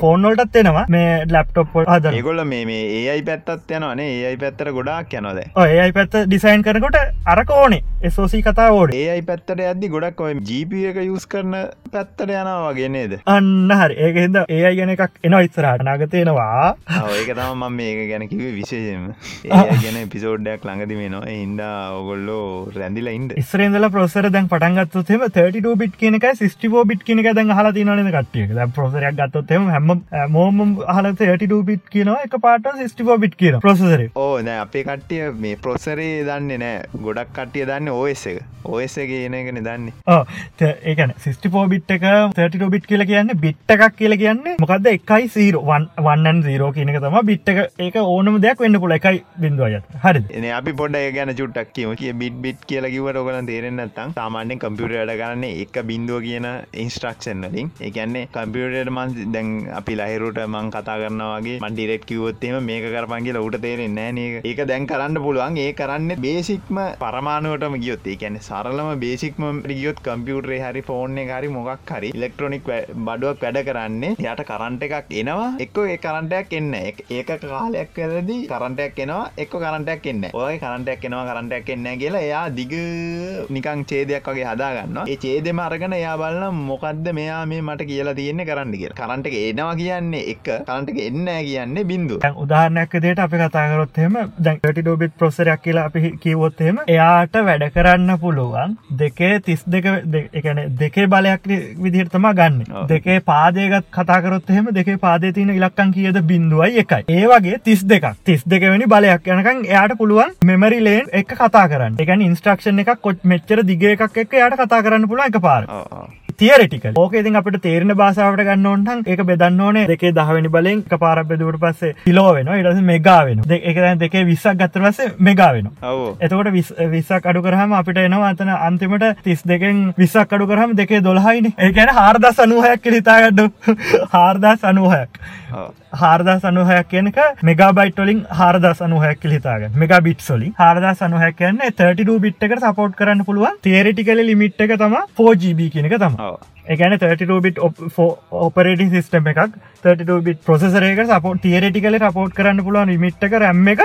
ෆෝන්නොල්ටත් එනවා. මේ ලැප්ටොප් හද ඒගොල්ල මේ ඒයි පැත්තත් යනනේ ඒයි පැත්තර ගොඩක් යනොද ඒයි පැත්ත ඩිසයින් කරකොට අරක ඕනේ එසෝසී කතා ඕඩ ඒයි පැත්තට ඇදදි ගොඩක් ඔය ජීප එක යුස් කරන පැත්තට යනවා වගේ නේද? අන්න හරි. ඒක හිද ඒයි ගැන එකක් එනවා ඉස්සරට නගතයෙනවා ඒක තම මම මේක ගැන කිවේ විශේෂම ඒ ගැන පිසෝඩ්ඩයක් ළඟදි මේ නවා හින්දා ඔගොල්ලෝ රැඳිලා ඉන්ද ඉස්රේදල ප්‍රසර දැන් පටන්ගත්තුතෙම 32 බිට් කියනක සිස්ටිෝ බිට් කියනක දැන් හලා තිනන කටිය ප්‍රසරයක් ගත්තොත්තෙම හැම මෝම හල 32 බිට් කියනවා එක පාට සිස්ටිෝ බිට් කියන ප්‍රසර ඕ නෑ අපේ කට්ටිය මේ ප්‍රොසරේ දන්නේ නෑ ගොඩක් කට්ටිය දන්න ඕස් එක. ඕස් එක කියන එකන දන්නේ ඒකන සිස්ටිපෝ බිට් එක 30 බිට් කියල කියන්න බිට් එකක් කියල කියන්නේ මොකක්ද එකයි සීර වන්නන් සීරෝ කියනක තම බිට් එක ඒක ඕනම දෙයක් වෙන්න පුල එකයි බිඳුවයත් හරි එන අපි පොඩ ගැන චුට්ටක් කියම. කිය බිට් බිට් කියලා කිවට ඔගලන් තේරෙන්න්නත්තම් සාමාන්‍යෙන් කම්පියුටට ගන්න එක බින්දුව කියන ඉන්ස්ට්‍රක්ෂන් වලින්. එකන්නේ කම්පියුටට මන් දැන් අපි ලහිරුට මං කතා කරනවාගේ මන් ඩිරෙක් කිවොත්තේම මේක කරපන්ගේ ලවට තේරෙන් නෑන ඒක දැන් කරන්න පුළුවන්. ඒ කරන්න බේසික්ම පරමාණුවටම ගියොත්. ඒකැන සරලම බේසික්ම ගියොත් කම්පියුටරේ හරි ෆෝර්න හරි මොකක් හරි ඉලෙක්ට්‍රොනික් බඩුවක් වැඩ කරන්නේ යට කරන්ට එකක් එනවා. එක්ක ඒ කරන්ටයක් එන්න ඒක කාලයක් කරදි කරන්ටයක් එනවා එක්ක කරන්ටයක් එන්න ඔය කරන්ටයක් එනවා කරන්ටයක් එන්න කියලා එයා දිග නිකං චේදයක් වගේ හදාගන්න ඒ චේදෙම අරගෙන එයා බලන්න මොකක්ද මෙයා මේ මට කියලා තියෙන්නේ කරන්න කිය කරන්ට එක එනවා කියන්නේ එක කරන්ට එක එන්න කියන්නේ බින්දු උදාහරණයක් දේට අපි කතාකරොත්හෙම දැන්ට ඩෝබිත් ප්‍රොසරයක් කියලා අපි කිවොත්හෙම එයාට වැඩ කරන්න පුළුවන් දෙකේ තිස් දෙක එකන දෙකේ බලයක් විදිහටතම ගන්න. දෙකේ පාදයගත් කතාකරොත් එහෙම දෙකේ පාදේ තියන ඉලක්කන් කියද බින්දුවයි එකයි. ඒ වගේ තිස් දෙක තිස් දෙකවැනි බලයක් යනකං එයාට පුළුවන් මෙමරි ලේන් එක කතා කරන්න. එකන් ඉන්ස්ට්‍රක්ෂන් එකක් කොච් මෙච්චර දිග එකක් එක යට කතා කරන්න පුළුවන් එක පාර තියරටික ඕකේති අපට තේරණ බාසාාවට ගන්න ඕන්ටන් එක බෙදන්න ඕනේ දෙකේ දහවැනි බලෙන් එක පාර බෙදුවට පස්සේ කිලෝ වෙන ඉටස මෙගා වෙන එක දෙකේ විස්සක් ගත්තර පස්සේ මෙගා වෙන එතකොට විස්සක් අඩු කරහම අපිට එනවා අතන අන්තිමට තිස් දෙකෙන් විස්සක් අඩු කරහම දෙකේ දොළහයින. ඒකැන හාර්ද සනුහයක් හිතාගඩ්ඩු *laughs* හාර්දා සනුහයක් හාර්දා සනුහයක් කියනක මෙගබයිටොලින් හාර්දා සනුහයක් හිතාග මෙග බිට්සොලි හාර්දා සනුහයක් කියන්න 32 බිට් එක සපෝට් කරන්න පුළුවන්. තේරටිකල ලිමිට් එක තම 4GB කියනක තම එකන 32 බිට් ඔපරේටින් සිස්ටම එකක්. 32 බිට් ප්‍රසෙසරේක සපෝට් තිේරටිකල රපෝට් කරන්න පුළුවන් ලිමිට් එක රැම්ම එක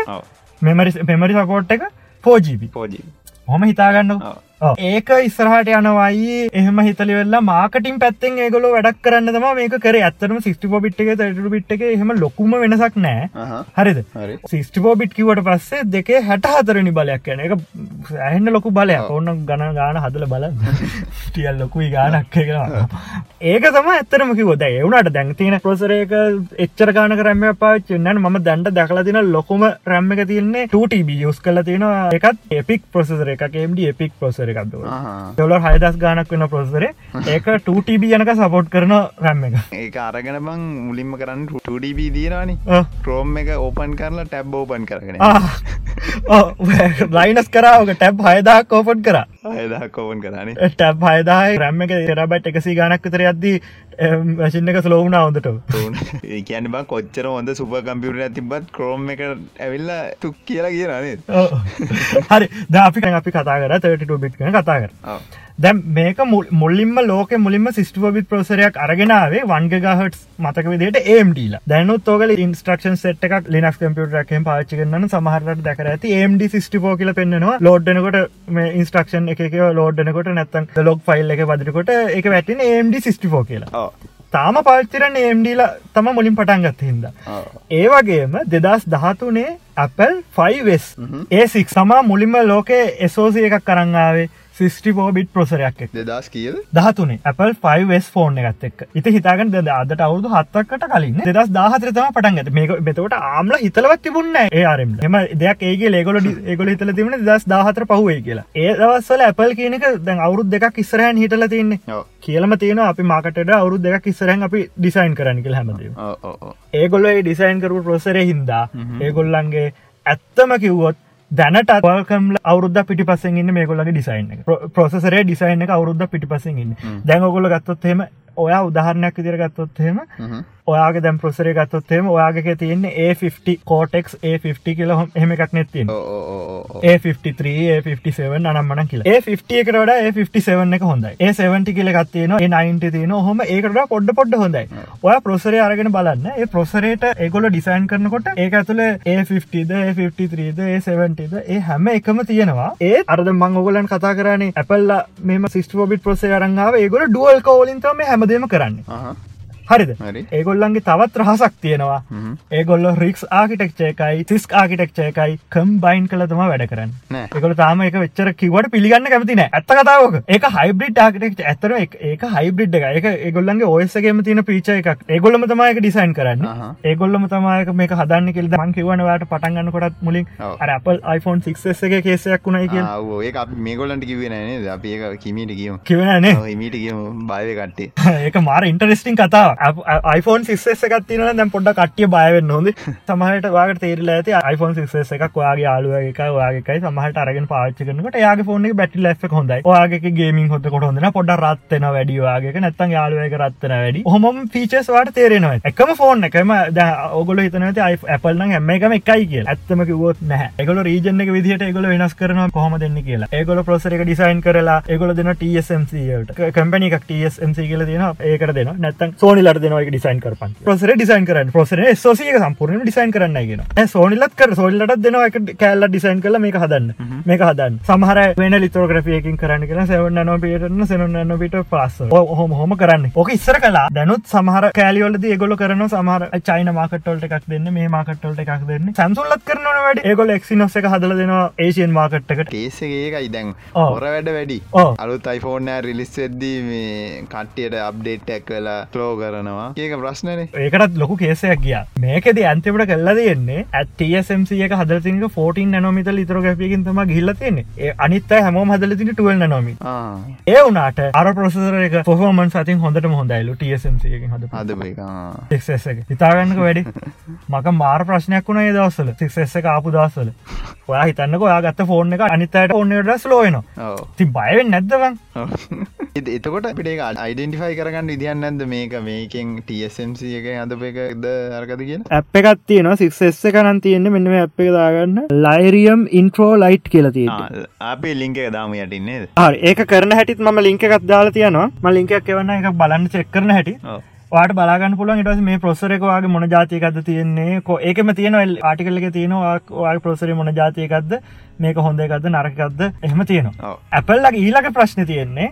මෙමරි මෙමරි සපෝට් එක 4GB 4GB හොම හිතාගන්න ඒක ඉස්සරහට යනවයි. එහම හිතලි වෙල්ලා මාකටින් පැත්තෙන් ඒගොල වැඩක් කරන්න තම මේක කර. ඇත්තරම සිස්ටිපෝ බිට් එක තට බිට් එක එහෙම ලොකුම වෙනසක් නෑ. හරිද? සිස්ටිපෝ බිට් කිවට පස්සේ දෙකේ හැට හතරනි බලයක් යන. එක ඇහෙන්න ලොකු බලයක්. ඔන්න ගණ ගාන හදල බල *laughs* ටියල් ලොකුයි ගානක් කියලා ඒක තම ඇත්තරම කිවොද එවුණට දැන් තියෙන ප්‍රසරයක එච්චර ගාන කරම පාච්චන්න ම දැන්ට දැකලා තින ලොකුම රැම්ම එක තියන්නේ 2ටබ යස් කල තියෙනවා. එකත් එපික් ප්‍රසර එක MD එපික් ප්‍රසර එකක්ද ොල හයදස් ගානක් වෙන ප්‍රසරේ ඒක 2ටබ යනක සපෝට් කරන රැම්ම එක. ඒ අරගෙන බං මුලින්ම කරන්න 2ඩබ දීරවානි ක්‍රෝම් එක ඕපන් කරලා ටැබ් ඕපන් කරගෙන. ලයිනස් කරාවක ටැබ් හයදක් කෝපන් කර. හයදා කෝපන් කරන. ටැබ් හයදායි රැම්ම එක රබට එකසි ගනක් තර අද්දී මැසින්න එක ස්ලෝවුණ හොඳට කියන්න බා කොච්චර හොඳ සුප කම්පියුට ඇතිබත් ක්‍රෝම් එක ඇවිල්ලා තුක් කියලා කියරනේ හරි. ද අපි අපි කතා කර තට බිට් කන කතා කර දැම් මේක මුල්ලින්ම ලෝක මුලින්ම සිස්ටපබිත් ප්‍රසරයක් අරගෙනාවේ වන්ගහට මතක විදිට ඒම්ඩලා දැනුත් ෝගල ඉන්ස්ට්‍රක්ෂන් සෙට් එකක් ලිනක් කම්පියුටරකෙන් පාචිකන්න සමහරට දැකර ඇති ඒම්ඩ සිස්ටිපෝ කියල පෙන්න්නවා. ලෝඩ්නකොට මේ ඉන්ස්ට්‍රක්ෂන් එක ලෝඩ්නකොට නැත්තන් ලොක් ෆයිල් එක වදිරකොට එක වැටින ඒම්ඩ සිස්ටිපෝ කියලා. තාම පාච්චිරන්න ඒම්ඩීල තම මුලින් පටන් ගත්ත හිද. ඒ වගේම දෙදස් දහතුනේ Apple 5ස් ඒසික් සමා මුලින්ම ලෝකේ එසෝසිය එකක් කරංගාවේ සිස්ටිපෝ බිට් ප්‍රසරයක් දස් කියල් දහතුනේ. Apple 5ස් ෆෝන් එකත් එක් ඉති හිතාගන්න ද අදට අවුදු හත්තකට කලින් දෙදස් දාහතරතම පටන් ඇත මේක බෙතවට ආම්ල හිතලවත් තිබුන්න ඒරම් එම දෙයක් ඒගේ ලේගොල ඒගොල හිතල තිබුණ දස් දාහතර පහුවේ කියලා. ඒ දවස්සල Apple කියනක දැන් අවුරුද් දෙකක් ඉස්සරහන් හිටල තින්නේ. කියලම තියෙන අපි මාකට අවුරුද් දෙකක් ඉස්සරහන් අපි ඩිසයින් කරන්න කියල හැමද ඒගොල්ල ඩිසයින් කරු ප්‍රසරය හින්දා ඒගොල්ලන්ගේ ඇත්තම කිව්වොත් දැනට වල්කම් අවුද්ධ පිටි පසෙන් ඉන්න මේ කොල්ලගේ ඩිසයින් ඩිසයින් එක අවුද්ධ පිටි පසෙන් ඉන්න. දැන්ගොල්ල ගත්තොත්හෙම ඔයා උදාහරණයක් විදිර ගත්තොත්හෙම ඔයාගේ දැම් ප්‍රසරේ ගත්තොත්හෙම ඔයාගේ තියන්නේ ඒ50 කෝටෙක් ඒ50 කියල හෙම එකක් නැත්තින් ඒ53 නම්මන කියල. ඒ50 කරට ඒ57 එක හොඳයි. ඒ 70 කියල ගත්තියන ඒ 90 තියන හොම ඒකට පොඩ්ඩ පොඩ්ඩ හොඳයි. ඔය ප්‍රසරේ අරගෙන බලන්න. ඒ ප්‍රසරේට ඒගොල ඩිසයින් කරනකොට ඒ ඇතුළ ඒ50ද ඒ53ද ඒ70ද ඒ හැම එකම තියෙනවා. ඒ අරද මංගොලන් කතා කරන්නේ ඇපල්ල මෙම සිස්ටෝබිට ප්‍රසේ අරංගාව ඒගොල ඩුවල් කෝලින්තම හැමදේම කරන්න හරිද? හරි. ඒගොල්ලන්ගේ තවත් රහසක් තියෙනවා. ඒගොල්ල රික්ස් ආකිටෙක්චය එකයි සිස් ආකිටෙක්චය එකයි කම්බයින් කළ තම වැඩ කරන්න. නෑ. එකල තාම එක වෙච්චර කිවට පිළිගන්න කැමතින ඇත්ත කතාවක. ඒක හයිබ්‍රිඩ් ආකිටෙක් ඇතර ඒක හයිබ්‍රිඩ් එක එක ඒගොල්ලන්ගේ ඔයසගේම තින පිච එකක්. ඒගොල්ලම තමයික ඩිසයින් කරන්න. ඒගොල්ලම තමයික මේ හදන්න කෙල් මං කිවනවට පටන්ගන්න කොටත් මුලින්. අපල් iPhone 6 එක කේසයක් වුණයි කිය ආ, ඔව්, ඒක අපි මේගොල්ලන්ට කිවේ නේද? අපි ඒක කිමීට කියමු කිවනේ කියමු බයව කට්ටේ *laughs* ඒක මාර ඉන්ටරෙස්ටිං කතාව iPhone 6 එකක් තින දැම් පොඩ කටිය බයවෙන්න හොද *laughs* සමහට වාට තේරල ඇති iPhone 6 එකක් වාගේ ආලුව එක වාගේකයි සමහට අරගෙන පාච්ච කරනට යාගේ ෆෝන බැටි ලැක් හොඳයි. වාගේ ගේමින් හොත කොට හොඳන පොඩ රත්වෙන වැඩිවාගේ නැත්තන් යාලුවක රත්වන වැඩි. හොම ෆීචස් වාට තේරෙනවා එකම ෆෝන් එකම ඔගොල හිතනති ඇපල්න හැම එකම එකයි කිය ඇත්තම කිවොත් නෑ එකගොල රීජන එක විදිහට එකගොල වෙනස් කරන කොහම දෙන්න කියලා. ඒගොල ප්‍රසර එක ඩිසයින් කරලා ඒගොල දෙන TSMCට කම්පනි එකක් TSMC කියල දෙන ඒකට දෙන නැත්තන් සෝනිලට දෙනවා එක ඩිසයින් කරපන් ප්‍රසර ඩිසයින් කරන්න. ප්‍රසර සෝසික සම්පූර්ණ ඩිසයින් කරන්න ගෙන සෝනිලත් කර සෝල්ලට දෙනවා එක කෑල්ල ඩිසයින් කල මේ හදන්න. මේක හදන්න. සමහර වෙන ලිතෝග්‍රපියකින් කරන්න කියෙන සෙවන්න නොපියටන සෙනන්න පිට පස් හොම හොම කරන්න. ඕක ඉස්සර කලා දැනුත් සමහර කෑලියොලද ඒගොල කරන සමහර චයින මාකටොල්ට එකක් දෙන්න මේ මාකටොල්ට එකක් දෙන්න. සැම්සුල්ලත් කරන වැඩ. ඒගොල එක්සිනොස් එක හදල දෙනවා ඒසියන් මාකට්කට ටේසගේ ඒකයි. දැන්. හොර වැඩ වැඩි. අලුත් අයිෆෝන් රිලිස් වෙද්දී මේ කට්ටියට අප්ඩේට් ඇක් කලා කලෝ කරනවා. ඒක ප්‍රශ්නනේ. ඒකටත් ලොකු කේසයක් ගිය. මේකෙද අන්තිමට කල්ලා දෙන්නේ ඇත්ටSMC එක හදලතික 14 නොමිත ලිතර ගැපියකින් තම ගිල්ල තියන්නේ. ඒ අනිත් හැම හදලතින 12 නොමි ආ, ඒ වනාට අර ප්‍රසර එක පොෆෝමන් සතින් හොඳට හොඳයිලු TSMC එකින් හද හදපු එක. ආ. ක්ස් එක. හිතාගන්නක වැඩි. *laughs* මක මාර ප්‍රශ්නයක් වුණ ඒ දවස්සල සික්ස් එක ආපු දවස්සල ඔයා හිතන්නක ඔයා ගත්ත ෆෝර්න එක අනිතයට ඔන්නට ස්ලෝයන ඔව්. ති බයවෙන් නැද්දවන් *laughs* එතකොට අපිට අයිඩෙන්ටිෆයි කරගන්න විදිහන්න නැද මේක මේකෙන් TSMC එක හදප එකද අරකද කියන ඇප් එකත් තියන සික්ස් එකනන් තියෙන්නේ මෙන්න මේ ඇප් එක දාගන්න. ලයිරියම් ඉන්ට්‍රෝ ලයිට් කියලතිය අපේ ලිංක එක දාම යටින්නේ හරි ඒක කරන හැටිත් ම ලිංක එකත් දාලා තියනවා. ම ලිංකයක් එවන්න එක බලන්න චෙක් කරන හැටි වාට බලාගන්න පුළුවන් ඉටස මේ ප්‍රොසරකවාගේ මොන ජාතිකද තියෙන්නේ? කො ඒකම තියෙන ආටිකල්ල එක තියෙනවා ප්‍රොසර මොන ජාතියකක්ද? මේක හොඳ එකක්ද? නරකක්ද එහෙම තියෙනවා. ඇපල්ලගේ ඊලක ප්‍රශ්න තියෙන්නේ.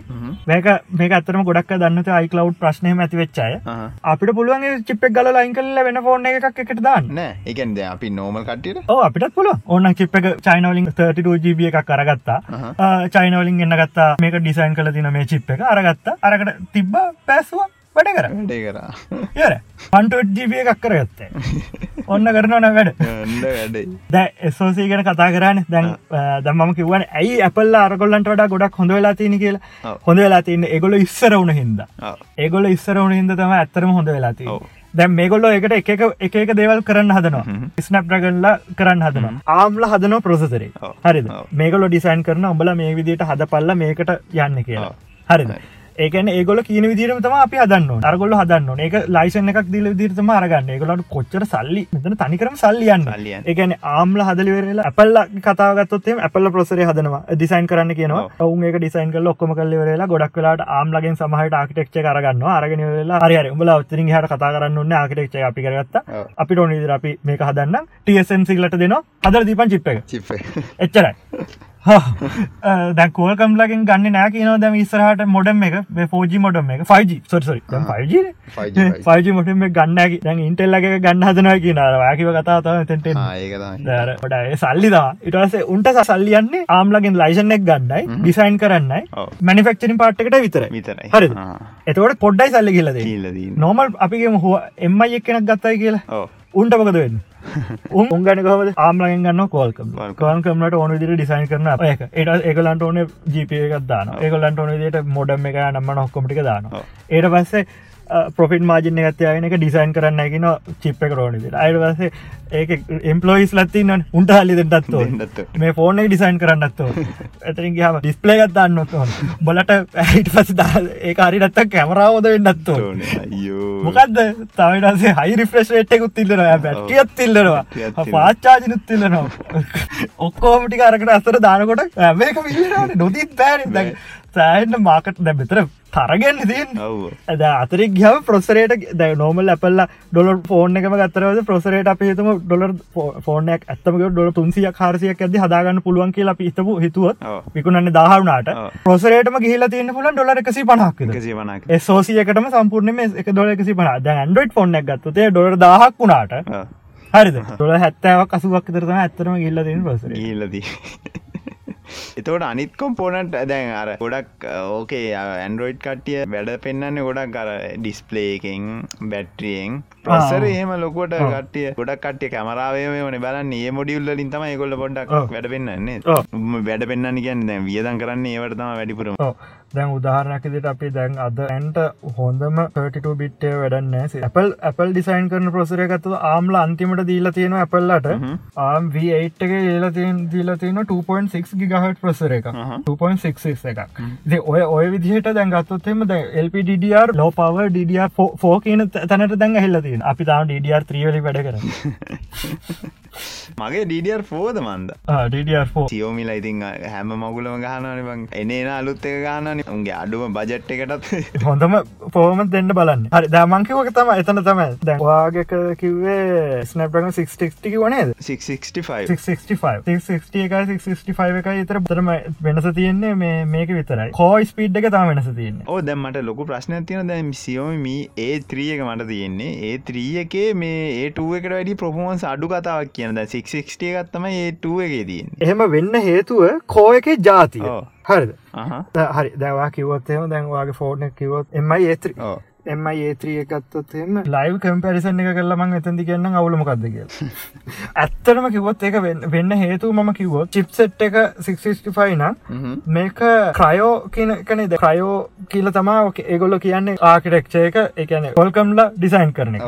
මේක මේක අතරම ගොඩක් දන්නත අයිකලව් ප්‍රශ්නයම ඇති වෙච්චාය අපිට පුළුවන් චිප්පක් ගල ලයින් කල්ල වෙන ෆෝර්න එකක් එකට දාන්න. නෑ. එකන්ද අපි නෝමල් කට්ටියට? ඕ අපිට පුල ඕන්න චිප් එක චයිනවලින් 32GB එකක් කරගත්තා චයිනවලින් එන්න ගත්තා. මේක ඩිසයින් කල තින මේ චිප් එක අරගත්තා. අරකට තිබ්බ පැස්වා වැඩ කර වැඩේ කරා යර පන්ටජීබිය එකක් කරගත්තේ. ඔන්න කරනවන වැඩ. වැඩේ. දැ එසෝසී ගැන කතා කරන්න දැන් දම්ම කිවන ඇයි ඇපල්ල අරගොල්ලන්ට වඩා ගොඩක් හොඳ වෙලා තියන කියලා. හොඳ වෙලා තියන්න එගොල ඉස්සර වුණ ඔව්. ඒගොල ඉස්සර වුණ හිද තම ඇත්තරම හොඳ වෙලා තිය. දැම් මේගොල්ල එකට එක එක දේවල් කරන්න හදනවා. ස්නප් රගල්ල කරන්න හදන ආම්ල හදනෝ ප්‍රසතරේ ඔව්. මේගොල ඩිසයින් කරන ඔබල මේ විදිට හද පල්ල මේකට යන්න කියලා. ඔව්. ඒකන ඒගොල කියන විදිරම තම අපි හදන්න අරගොල්ල හදන්න ඒක ලයිසන් එකක් දිල විදිරතම අරගන්න. ඒගොලට කොච්චර සල්ලි මෙතන තනිකරම සල්ලියන්න සල්ලි යන්න. ඒකන ආම්ල හදලිවරල ඇපල්ල කතාගත්තොත්තේ ඇපල්ල ප්‍රසරය හදනවා. ඩිසයින් කරන්න කියනවා. ඔවුන් ඒක ඩිසයින් කල ඔක්කම කල්ල වෙලා ගොඩක් වෙලාට ආම්ලගෙන් සමහට ආකිටෙක්ච කරගන්න අරගෙන වෙලා හරි උඹල උත්තරින් හට කතා කරන්න ආකිටෙක්ච අපි කරගත්ත. අපි ටෝනිදර අපි මේක හදන්න ටSම් සිල්ලට දෙනවා. හදර දීපන් චිප් එක. චිප් එච්චරයි *laughs* දැ කෝල් කම්ලකින් ගන්න නෑ කියනව දැම ඉස්සරහට මොඩම් එක ෆෝජි මොඩම් එක. 5G සොරසරි 5G 5G 5G මොටම ගන්න දැන් ඉන්ටෙල්ලගේ ගන්න හදනවා කියනර වාකිව කතාව තෙන්ට ොඩ සල්ලිදා ඉටස උන්ට සල්ලියන්නේ ආම්ලගෙන් ලයිසන්නෙක් ගන්නයි ඩිසයින් කරන්නයි. මනිෆක්චරින් පාට්කට විතර විතරයි. හරිද? ආ. එතවට පොඩ්ඩයි සල්ලි කියලද නොමල් අපිගේ හෝ එම්මයි එක්කෙනක් ගත්තයි කියලා උන්ට මොකද වෙන්න? *laughs* උන් උන්ගන කවද ආම්ලගෙන් ගන්න කෝල්කම් Qualcomm. කවන්කමට ඕන දිර ඩිසයින් කරන ඒක. ඒට ඒකලන්ට ඕන ජිප එකක් දාන ඒකලන්ට ඕන දට මොඩම් එක නම්ම නොක්කොමටික දාන. ඒට පස්සේ පොෆිට මාජන ගත්තයන එක ඩිසයින් කරන්න ගෙන චිප් එක රෝනිද අයට පස්සේ ඒක එම්පලෝයිස් ලත්තින්න උන්ට හල්ලි දෙටත්ව දෙන්නත් මේ ෆෝන ඩිසයින් කරන්නත්ව ඇතරින් ගහම ඩිස්පලේ ගත්දන්න බලට ඇහිට පස ඒ අරිටත්ත කැමරාවෝද වෙන්නත්ව මොකක්ද තවටසේ හයි රිෆ්‍රේෂේට්ෙකුත් තිල්ලනවා බැටියත් තිල්ලනවා. පාච්චාජනුත් තිල්ලනවා ඔක්කෝමටි අරකට අසර දානකොට මේක නොතිත් පෑන සෑන්න මාකට දැ මෙතර තරගන්න ඔව්. ඇද අතරක් ග්‍යාව ප්‍රොසරේට දැ නෝමල් අපල්ල ඩොලර් ෆෝර්න එකම ගත්තරවද ප්‍රොසරේට අපේතුම ඩොලර් ෆෝර්නයක් ඇත්තම ඩොල තුන්සිය කාරසියක් ඇද හදාගන්න පුළුවන් කියලා පිහිතපු හිතුවත්. විකුණන්න දාහරුණට. ප්‍රොසරේටම ගිහිලා තියන්න පුලන් ඩොලර එකසි වනක් සෝසියකටම සම්පූර්ණම එක දොල එකසි පන ද ඇන්ඩරෝයිඩ් ෆෝර්නක් ගත්තේ ඩොර දහක් වුණාට. හරිද? ොල හැත්තාවක් අසුවක් තරම ඇත්තරම ගිල්ල දෙන පසර ගිල්ලදී එතවට අනිත් කොම්පෝනට් දැන් අර ගොඩක් ඕකේ ඇන්ඩරෝයිඩ් කට්ටිය වැඩ පෙන්න්න ගොඩක් අර ඩිස්පලේකෙන් බැට්‍රියෙන් ප්‍රසර එහෙම ලොකොට ආ. කටිය ගොඩක් කටිය කමරාවේ වන බලන්න ඒ මොඩියුල්ලින් තම ගොල්ල පොඩක්. වැඩ පෙන්න්නන්නේ. වැඩ පෙන්න්න කියන්න දැන් වියදන් කරන්න ඒවටතම වැඩිපුරම දැන් උදාහරණකදිට අපි දැන් අද ඇන්ට හොඳම 32 බිට්ටය වැඩන්න Apple Apple ඩිසයින් කරන ප්‍රසර ගත්තු ආම්ල අන්තිමට දීලා තියෙන Appleලට ආම් V8 එක ඒලා තියෙන දීලා තියෙන 2.6 ගිගහට ප්‍රසර එක අහහ. 2.66 එකක්. ඉතින් ඔය ඔය විදිහට දැන් ගත්තොත්හෙම දැ LPDDR ලෝ පව DDR4 කියන තැනට දැන් ඇහිල්ල තියෙන අපි තාම DDR3 වලි වැඩ කර *laughs* මගේ ඩඩර් ෆෝද මන්ද? DDR4 සියෝමිලා ඉතින් හැම මගුලම ගහනන එනේන අලුත් එක ගානන උන්ගේ අඩුම බජට් එකටත්. හොඳම පෝම දෙන්න බලන්න. හරි දමංකිවක තම එතන තමයි. දැවාගක කිවේ ස්නප්‍රග 6ටික වනේද 665 665 665 665 එක ඉතර බතරම වෙනස තියෙන්නේ මේ මේක විතරයි. කෝ ස්පීඩ් එක තම වෙනස තියන්නේ. ඕ දැම්මට ලොකු ප්‍රශ්න තියන දැම් සියෝමි ඒ ත්‍රියක මට තියෙන්නේ. ඒ ත්‍රිය එකේ මේ ඒටුව එකට වැඩි ප්‍රපෝන්ස් අඩු කතාවක් කියන. ද 6ක්ටිය ගත්තම ඒටුව එකේ තියෙන් එහෙම වෙන්න හේතුව කෝ එක ජාතිය. හරිද? හරි. දැවා කිවොත්තේම දැන්වාගේ ෆෝර්න කිවොත් එමයි ඒත්‍රී එමයි ඒත්‍රිය එකත්තොත්ම ලයිව් කම්පැරිසන් එක කරලමං එතැදි කියන්න අවුලමකක්ද කිය ඇත්තරම කිවොත් එක *laughs* වෙන්න- හේතු මම කිවොත් චිප්සෙට් එක 665 නම්. මේක ක්‍රයෝ කියන කනද ක්‍රයෝ කියල තමා ඒගොල්ල කියන්නේ ආකිටෙක්ෂය එක. එකන කොල්කම්ලා ඩිසයින් කරන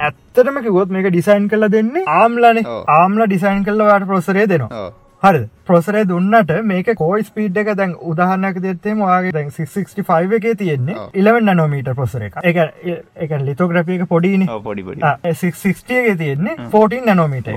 ඇත්තටම කිවොත් මේක ඩිසයින් කල දෙන්නේ ආම්ලනේ. ආම්ල ඩිසයින් කල්ල වාට ප්‍රොසරේ දෙනවා හරි ප්‍රොසරේ දුන්නට මේක කෝයි ස්පීඩ් එක දැන් උදාහරණයක් දෙත්තේ මවාගේ දැන් 665 එකේ තියෙන්නේ ඔව්. 11 නනෝමීට ප්‍රොසර එක එක එක ලිතෝග්‍රපිය එක පොඩින ඕ පොඩි පොඩි. 660 එක තියෙන්නේ 14 නනෝමීට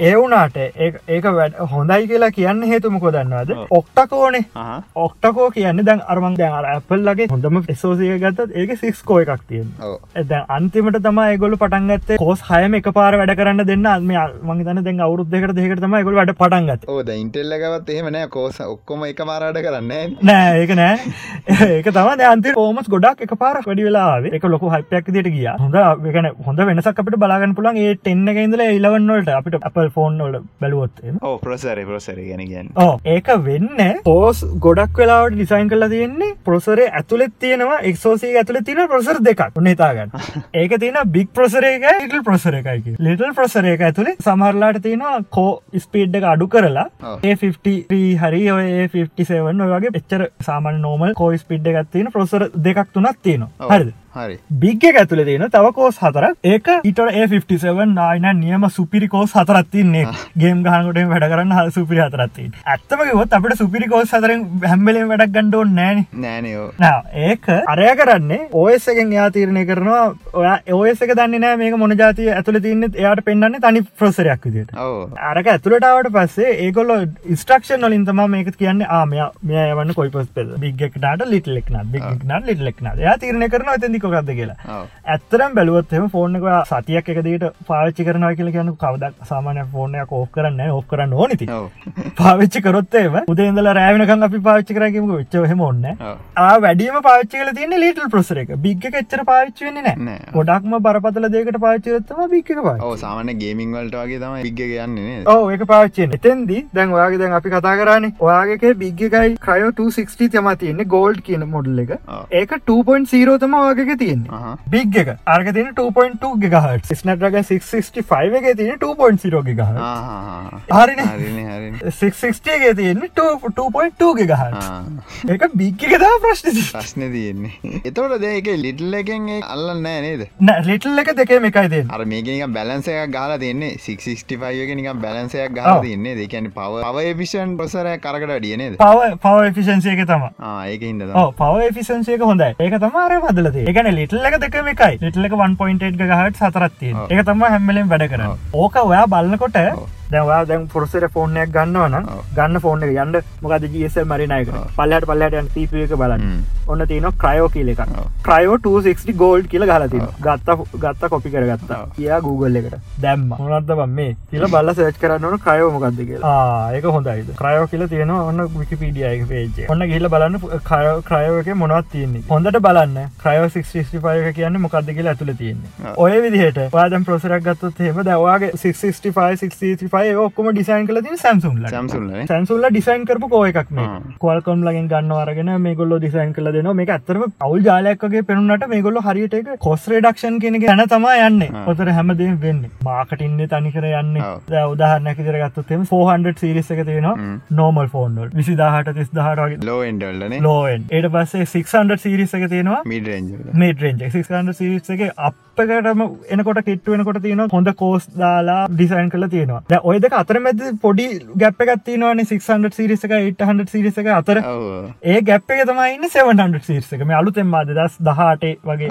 ඒ වුනාට ඒ- ඒක වැඩ හොඳයි කියලා කියන්න හේතුමකො දන්නවාද. ඔක්ටකෝනේ අහ. ඔක්ටකෝ කියන්න දැන් අරමන් දැන් අර ඇපල්ලගේ හොඳම එසෝසිය ගත්තත් ඒක සික්කෝ එකක් තියෙන ඇද අන්තිමට තම ගොල පටන්ගත්තේ කෝස් හයම එක පාර වැඩ කරන්න දෙන්න. අම මංගතන දැන් අවුරුද් දෙකට දෙකට තම ගොල වැඩ පටන්ගත ඕ ද ඉන්ටෙල්ලගවත් එහෙම නෑ. කෝස ඔක්කොම එක මාරාට කරන්න නෑ ඒක නෑ. *laughs* ඒක තම අන්ති ෝමස් ගොඩක් එක පාර වැඩි වෙලා එක ලොක හයිපයක් දිට ගිය. හොඳ එකන හොඳ වෙනසක් අපට බලාගන්න පුළන් ඒ ටෙන්න ඉදල ඉලවන්නට අපිට අපල් ෆෝන් වල බැලුවොත්තේ ඕ ප්‍රසර ප්‍රසර ගැන ගැන්න ඕ ඒක වෙන්න පෝස් ගොඩක් වෙලාවට ඩිසයින් කලා තියෙන්නේ ප්‍රොසරේ ඇතුළෙත් තියෙනවා එක්සෝසී ඇතුළ තියෙන ප්‍රසර් දෙකක්. උන්නතාගන්න *laughs* ඒක තියෙන බික් ප්‍රසර එක ඉටල් ප්‍රසර එකයි ලිටල් ප්‍රසර එක ඇතුළේ සමරලාට තියෙනවා කෝ ස්පීඩ් එක අඩු කරලා ඔව්. ඒ හරි ඔය 57 ඔය වගේ එච්චර සාමන් නෝමල් කෝ ස්පිඩ් එකත් තියෙන ප්‍රසර දෙකක් තුනක් තියෙනවා. හරිද හරි. බිග්ග ඇතුල තියෙන තව කෝස් හතරක්. ඒක ඉට ඒ57 නායන නියම සුපිරි කෝස් හතරත් තින්නේ. ගේම් ගහනකොට වැඩ කරන්න හ සුපිරි හතරත්ති ඇත්තමකොත් අපට සුපිරි කෝස් හතරෙන් හැම්බලෙන් වැඩක් ගණ්ඩෝ නෑන නෑනයෝ ඒක අරය කරන්නේ ඕස් එකෙන් යා තීරණය කරනවා. ඔයා ඕස් එක දන්න නෑ මේක මොන ජාතිය ඇතුළ තින්න. එයාට පෙන්න්නේ තනි ප්‍රසරයක් විදිට අරක ඇතුළටාවට පස්සේ ඒගොල්ල ඉස්ට්‍රක්ෂන් වලින් තම මේක කියන්න ආමය මෙය වන්න කොයි පස් පෙද බිග්ගෙක්නට ලිටලෙක්න බිග්නට ලිටලෙක්න යා තිරණ කරන ඇතිදිකොකක්ද කියලා. ඇත්තරම් බැලුවත්ම ෆෝර්න එක සතියක් එකදට පාච්චි කරන කියල කියන කවදක් සාමානය ෆෝර්නයක් ඕ් කරන්න ඕ් කරන්න ඕනති පාවිච්චි කරොත්තේම උදේදල රෑවනකං අපි පාච්චි කරකිම විච්චහම ඔන්න ඔව්. ආ වැඩියම පාච්චි කල තියන්නේ ලිටල් ප්‍රසර එක. බිග් එච්චර පාච්චි වෙන්නේ නෑ. ගොඩක්ම බරපතල දෙකට පාච්චිරත්තම බික්ක සාමන ගේමිං වලට වගේ තම ඉග්ග යන්නේ ඕ ඒක පාච්චෙන් එතන්දී දැන් ඔයාගේ දැන් අපි කතා කරන්නේ ඔයාගේ බිග්ගකයි ක්‍රයෝ 260 තම තියන්නේ ගෝල්ඩ් කියන මොඩල් එක. ඒක 2.0 තම වගේ තියෙන්නේ. අහ බිග් එක. අර්ග තින 2.2 ගහට ස්නටරග 665 එක තියෙන 2.0 ගහ හරින. 660 එක තියෙන්නේ 2.2 ගහ. ඒක බිග් එක තම ප්‍රශ්න ප්‍රශ්න තියෙන්නේ. එතවට දෙක ලිටල් එකෙන් අල්ලන්න නේද? ලිටල් එක දෙකේ එකයි දෙන්න අර මේක බැලන්සයක් ගලා තියන්නේ. 665 එක නිකම් බැලන්සයක්. ගලා තියන්නේ දෙකැන පව පව එපිෂන් ප්‍රසරය කරකට වැඩිය නේද? පව පව එෆිෂන්සිය එක තම ඒක හිද පව එෆිසන්සියක හොඳයි. ඒක තමාර පදලද ඒකන ලිටල් එක දෙක එකයි. ලිටල් එක 1.8 ගහට සතරත්තිය. එක තම හැම්මලෙන් වැඩ කරන්න. ඕක ඔයා බලන්නකොට දැවා දැන් පොරසර ෆෝර්නයක් ගන්නවන. ගන්න ෆෝර්න එක. යන්න මොකද ජස මරිනයක. පල්ලට පල්ලට සීපක බලන්න. ඔන්න තියන ක්‍රයෝ කියල එක ඔව්. ක්‍රයෝ 260 ගෝල්ඩ් කියල ඔව්. ගත්ත ගත්ත කොපි කරගත්තා. ඔව්. කියා Google එකට. දැම්ම. මොනත්ද බම් මේ? කියල බල්ල සේච් කරන්න ක්‍රයෝ මොකක්ද කියලා. ඒක හොඳයිද? ක්‍රයෝ කියල තියෙන ඔන්න විකිපීඩිය එක පේජ ඔන්න ගිල්ල බලන්න ක්‍රයෝ එක මොනවත් තියන්නේ. හොඳට බලන්න. ක්‍රයෝ 65 කියන්න මොකක්ද කියලා ඇතුළ තියන්නේ. ඔය විදිහට පාදම් ප්‍රසරක් ගත්තොත් හෙම දවාගේ 665 65 ඔක්කොම ඩිසයින් කල තින සැම්සුම්ල සැම්සුල්ලනේ සැන්සුල්ල ඩිසයින් කරපු කෝ එකක්. කොල්කොම් ලගින් ගන්න අරගෙන මේ ගොල්ල ඩිසයින් කල දෙන මේ ඇත්තරම අවුල් ජාලයක්ගේ පෙනුනට මේ ගොල්ල හරියට කොස් රඩක්ෂන් කෙන ගැන තමා යන්න. ආ. ඔතර හැමදේ වෙන්න. මාකටින්නේ තනිකර යන්න. උදාහරනැක දර ගත්තොත්තෙම 400 සිරිස එක තියෙනවා හ්ම්. නෝමල් ෆෝන්ඩල් විසි දාහට තිස් දහටගේ ලෝ එන්ඩල්ලනේ ලෝෙන් ඒට පස්සේ 600 සිරිස එක තියෙනවා මිඩ රෙන්ජල මේට රෙන්ජ 600 අපකටම එනකොට කෙට්ටුවෙනකොට තියෙන හොඳ කෝස් දාලා ඩිසයින් කල තියෙනවා. ද ඔයද අතර මැද පොඩි ගැප් එකත්තිනවාන 600 සිරිස එක 800 සිරිස එක අතර. ඒ ගැප් එක තමයින්න 700 සිරිසක මේ අලුතෙන් මාද දස් දහටේ වගේ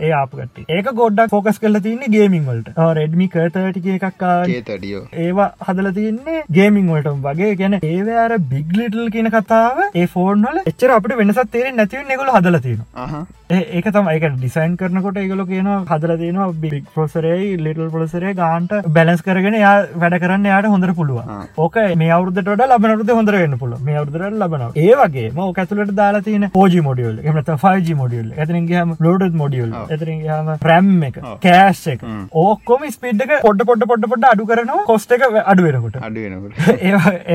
ඒ ආපකට ඒක ගොඩක් ෆෝකස් කල තින්නේ ගේමින් වලට. රෙඩ්මි කතටික එකක් ආ, කේතඩියෝ ඒවා හදල තින්නේ ගේමින් වලටම් වගේ. ගැන ඒවර බිග්ලිටල් කියන කතාව ඒ ෆෝර්නල එච්චර අපට වෙනසත් තේරෙන් නැතිව එකොල හදල තියෙන අහ ඒක තම එක ඩිසයින් කරනකොට ඒගොල කියන හදල තියෙන බික් පොසරේ ලිටල් පොලසරේ ගාන්ට බැලස් කරගෙන යා වැඩ කරන්න යාට හොඳර පුළුව. ඕක මේ අවුදට ලබනරුද හොඳර වෙන්න පුල මේ අවුදරට ලබන ඒ වගේ ම ඇතුලට දාලා තියන පෝජි මොඩියල් එමත 5G මොඩියල් ඇතරින්ගේම ලෝඩ මොඩියල් ඔව්. ඇතරින්ගේම ප්‍රැම් එක. කෑස් එක. ඕකොම ස්පිඩ්ක පොඩ පොඩ පොඩ පොඩ අඩු කරනවා. කොස්ට එක අඩු වෙනකොට. අඩු වෙනකට.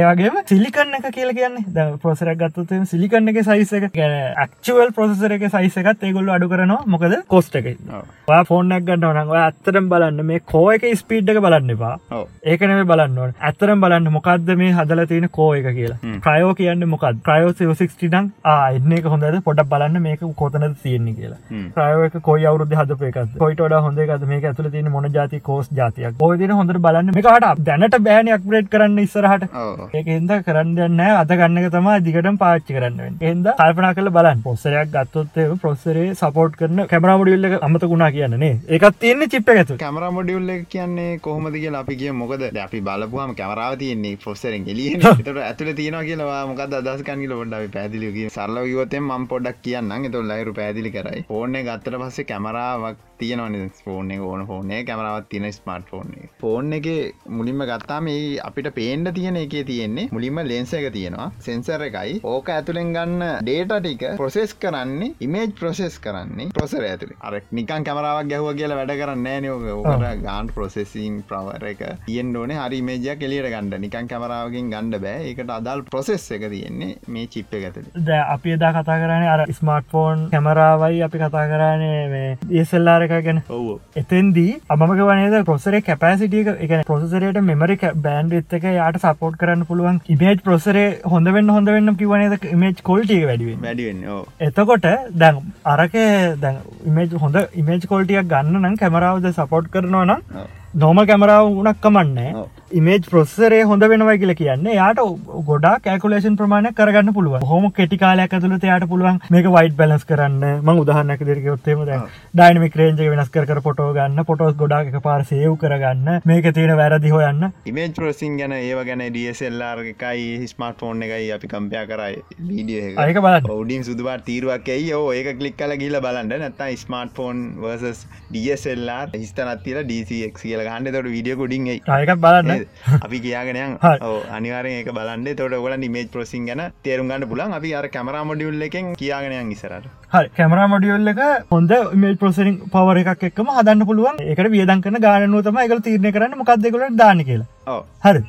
ඒවගේ සිලිකන්න එක කියල කියන්න. ද පොසරක් ගත්තතම සිලිකන්න එක සයිස එක ගැන ක්චුවල් පොසර එක සයිස එකත් ඒගොල්ල අඩු කරනවා. මොකද කොස්ට එක. ෆෝනක් ගන්න නංව ඇත්තරම් බලන්න මේ කෝ එක ස්පීඩ් එක බලන්න එපා. ඔව්. ඒකන මේ බලන්න ඕන. ඇත්තරම් බලන්න මොකක්ද මේ හදල තියෙන කෝ එක කියලා. ක්‍රයෝ කියන්න මොකක් ක්‍රයෝ සික්ටම් එන්න එක හොඳද? පොඩක් බලන්න මේක කොතනද තියෙන්නේ කියලා. ප්‍රයක කොයි අවුද හද පේක කොයිට හොඳ එකද මේ ඇතුල තින මොන ජාති කෝස් ජාතියක් ඔයදින හොඳට බලන්න. මේකට දැනට බෑනයක් බ්‍රේඩ් කරන්න ඉස්සරහට. ඒක හිද කරන්න අද ගන්නක තම දිගට පාච්චි කරන්න එද කල්පනා කල බලන් පොස්සරයක් ගත්තොත්තේ පොස්සරේ සපෝට් කරන කැමරාමඩියල්ල අමතකුණා කියන්නේ ඒකත් තියන්නේ චිප්ප ඇතු කැමර මොඩියුල්ල කියන්නේ කොහොමද කියලා අපි කිය මොකද? අපි බලපුහම කැමරාව තියන්නේ ෆොස්සරෙන් එලිය තට ඇතුල තියෙන කියලා මොකද අදස්කන්ගල ොඩ පැදිලිගේ සරල ගවතෙන් ම පොඩක් කියන්න එතු ලයිරු පැදිලි කරයි. ෆෝර්න ගත්තර පස්සේ කැමරාවක් තියෙනවන ෆෝන ඕන ෆෝනේ කැමරාවත් තියෙන ස්මර්ට ෆෝන් ෆෝන් එක මුලින්ම ගත්තා මේ අපිට පේන්ඩ තියෙන එකේ තියෙන්නේ මුලින්ම ලෙන්ස එක තියෙනවා. සෙන්සර් එකයි. ඕක ඇතුළෙන් ගන්න ඩේට ටික ප්‍රොසෙස් කරන්නේ ඉමේජ් ප්‍රොසෙස් කරන්නේ ප්‍රොසර ඇතුළ අර නිකන් කැමරාවක් ගැහුව කියලා වැඩ කරන්න නෝක ඕකට ගාන් ප්‍රොසෙසින් ප්‍රවර එක තියෙන් ඕන. හරි මේජයක් එලියට ගණඩ නිකන් කැමරාවකින් ගණඩ බෑ. එකට අදල් ප්‍රොසෙස් එක තියෙන්නේ මේ චිප්ප ඇතුළ ද අපි එදා කතා කරන අර ස්මර්ට් ෆෝන් කැමරාවයි අපි කතා කරන්නේ මේ ඒසල්ලාර එක ගැන. එතන්දී අමක වනද පොසරේ කැපසිටිය එක පොසරයට මෙමරි බෑන්ඩ එත්තක යාට සපෝට් කරන්න පුළුවන්. ඉමේජ් පොසරේ හොඳ වෙන්න හොඳ වෙන්න කිවනද මේජ් කොල්ටිය වැඩිුවෙන් වැඩිවෙන්න එතකොට දැන් අරක දැන් ඉමේජ් හොඳ ඉමේජ් කොල්ටියක් ගන්න නම් කැමරාවද සපෝට් කරනවා නම් නොම කැමරාව උනක් කමන්නේ. ඉමේජ් ප්‍රොස්සරේ හොඳ වෙනවයි කියලා කියන්නේ. යාට ගොඩා කෑකුලේෂන් ප්‍රමාණය කරගන්න පුළුව හොම කෙටිකාලයක් ඇතුළත යාට පුළුවන් මේක වයිට බැලස් කරන්න. ම උදාහන්නක දෙරකයොත්තේම ද ඩයිනමික් රේන්ජ වෙනස් කර පොටෝ ගන්න පොටෝස් ගොඩා එක පාර සේව් කරගන්න මේක තියෙන වැරදි හොයන්න. ඉමේජ් ප්‍රසින් ගැන ඒව ගැන ඩියසෙල්ලාර් එකයි ස්මර්ට ෆෝන් එකයි අපි කම්පයා කරයි වීඩිය අයක බලන්න. ඔවඩින් සුදුවා තීරුවක් ඇයි? ඕ ඒක කලික් කල ගිල බලන්න. නැත්තා smart phone versus D S L R හිස්තනත්තිල ඩක් කියල ගන්න තොට විඩිය කොඩින් අයකත් බලන්න *laughs* අපි කියගෙනයන් හරි. අනිවාරය ඒක බලන්න. තොට ගල නිමේජ් ප්‍රසින් ගැන තේරුම් ගන්න පුලන් අපි අර කැමරාමඩියුල්ල එකෙන් කියගෙනයන් ඉසරට හරි. කැමරා මොඩියල්ල එක හොඳ මේල් පොසරින් පවර එකක් එක්කම හදන්න පුළුවන්. එකට වියදන් කන ගානනුව තම එක තීරණය කරන්න මොකක්දෙකුලට දාන කියලා. හරි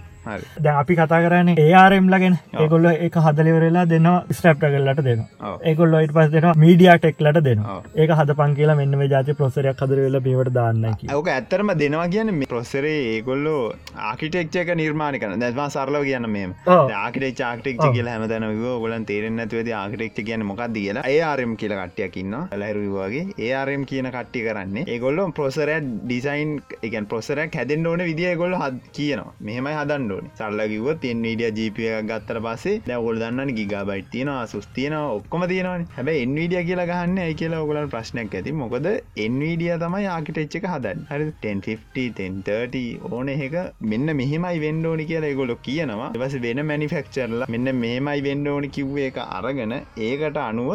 දැ අපි කතා කරන්න ඒආරම් ලගෙන. ඒගොල්ල එක හදලිවරලා දෙන්න ස්ටප්ට කල්ලට දෙන. ඒගොල්ල ඉට පස් දෙෙන මීඩිය ටෙක්ලට දෙන. ඒක හද පන් කියලා මෙන්න ජාති ප්‍රසරයක් හදරවෙල බීවට දාන්න ඕක ඇත්තරම දෙනවා කියන මේ ප්‍රොස්සරේ ඒගොල්ලෝ ආකිටෙක්්චක නිර්මාණ කන දැවා සරලව කියන්න මේ ඔව්. ආකිටෙක් චාක්ටෙක් කියලා හැමතැන ගොලන් තේරෙන් ඇතුවද ආකිටෙක්් කියන මොකක්ද කියලා. ඒආරම් කියල කට්ටියකින්න ලැරුවගේ ඒආරම් කියන කට්ටි කරන්නේ ඒගොල්ලො ප්‍රොසරය ඩිසයින් එකන් ප්‍රොසරයක් හැදෙන් ඕන විදිිය ගොල්ල හද කියනවා. මෙහෙමයි හදන්න වෙන්ඩෝනි සල්ල කිවත් තින් වීඩිය ජීපිය ගත්තර පසේ දැවගොල් දන්න ගිගබයිට තියෙන සුස්තියන ඔක්කොම තියෙනවන. හැබ එන්වීඩිය කියලා ගහන්න ඇයි කියලා ඔගලන් ප්‍රශ්නයක් ඇති. මොකද එන්වීඩිය තමයි ආකිටච්චක හදන් හරි 1050 ඕන එක. මෙන්න මෙහෙමයි වෙන්ඩෝනි කියලා ගොලො කියනවා. එවස වෙන මැනිෆෙක්චර්ල මෙන්න මේමයි වෙන්ඩෝනි කිව්ව එක අරගෙන ඒකට අනුව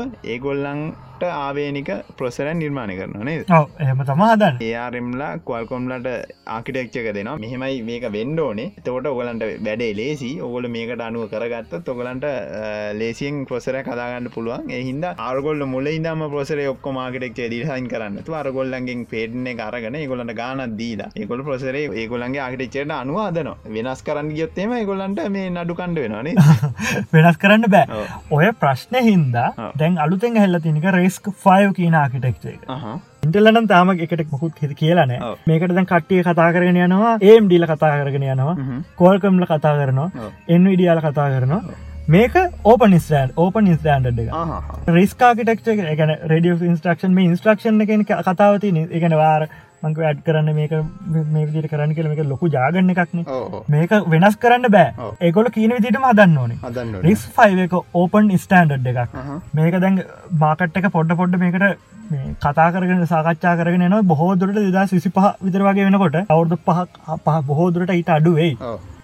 ඒගොල්ලන්ට ආවේනික ප්‍රොසරන් නිර්මාණය කරනනේ ඔව් එහෙම තම හදන්න. ඒරම්ලා කොල්කොම්ලට ආකිටෙක්්චක දෙනවා. මෙහෙමයි මේක වෙන්ඩෝනේ තකොට ඔගලන්ට වැඩේ ලේසි. ඔගොල මේකට අනුව කරගත්ත තොගලන්ට ලේසියෙන් ප්‍රොසර කදාගන්න පුළුවන්. එහින්ද ආර්ගොල්ල මුල ඉදම ප්‍රොසර ඔක්ක මාකටෙක් ඩිහයින් කරන්න. අරගොල්ලන්ගෙන් පේටන කරගෙන ගොලට ගානත් දීලා ඒකොල ප්‍රොසරේ ඒගොලන්ගේ ආකිටෙක්චට අනුව අදන වෙනස් කරන්න ගියොත්තේම ඒගොල්ලන්ට මේ නඩු කණ්ඩ වෙනවානේ *laughs* වෙනස් කරන්න බෑ. ඔය ප්‍රශ්න හින්දා. දැන් අලුතෙන් හැල්ල තිනික රෙස්ක් ෆයෝ කියන ආකිටෙක්ච එක අහ ඉන්ටලනම් තාම එකට මොකුත් හිද කියලන. මේකට දැන් කට්ටිය කතා කරගෙන යනවා ඒම් ඩීල කතා කරගෙන යනවා. කෝල්කම්ල කතා කරනවා ඔව්. එන්විඩියාල කතා කරනවා මේක ඕපන් ස්ටන් ඕපන් ස්ටන්ඩ් එක ආහා. රිස්කාකිටෙක්ච එකන රඩිය ඉන්ස්ට්‍රක්ෂන් මේ ඉන්ස්ට්‍රක්ෂන් එක කතාවති එකන වාර මංක ඇඩ් කරන්න මේක මේ විදිට කරන්න කියල මේක ලොකු ජාගන්න එකක්න. මේක වෙනස් කරන්න බෑ. ඒකොල කීන විදිටම හදන්න ඕනේ. රිස් ෆයිව එක ඕපන් ස්ටන්ඩ් එකක් අහහ. මේක දැන් මාකට් එක පොඩ්ඩ පොඩ්ඩ මේකට කතා කරගෙන සාකච්ඡා කරගෙන න බොහෝදුරට දෙදා සිසි පහ විතර වගේ වෙනකොට අවුදු පහ පහ බොහෝදුරට ඊට අඩුවෙයි.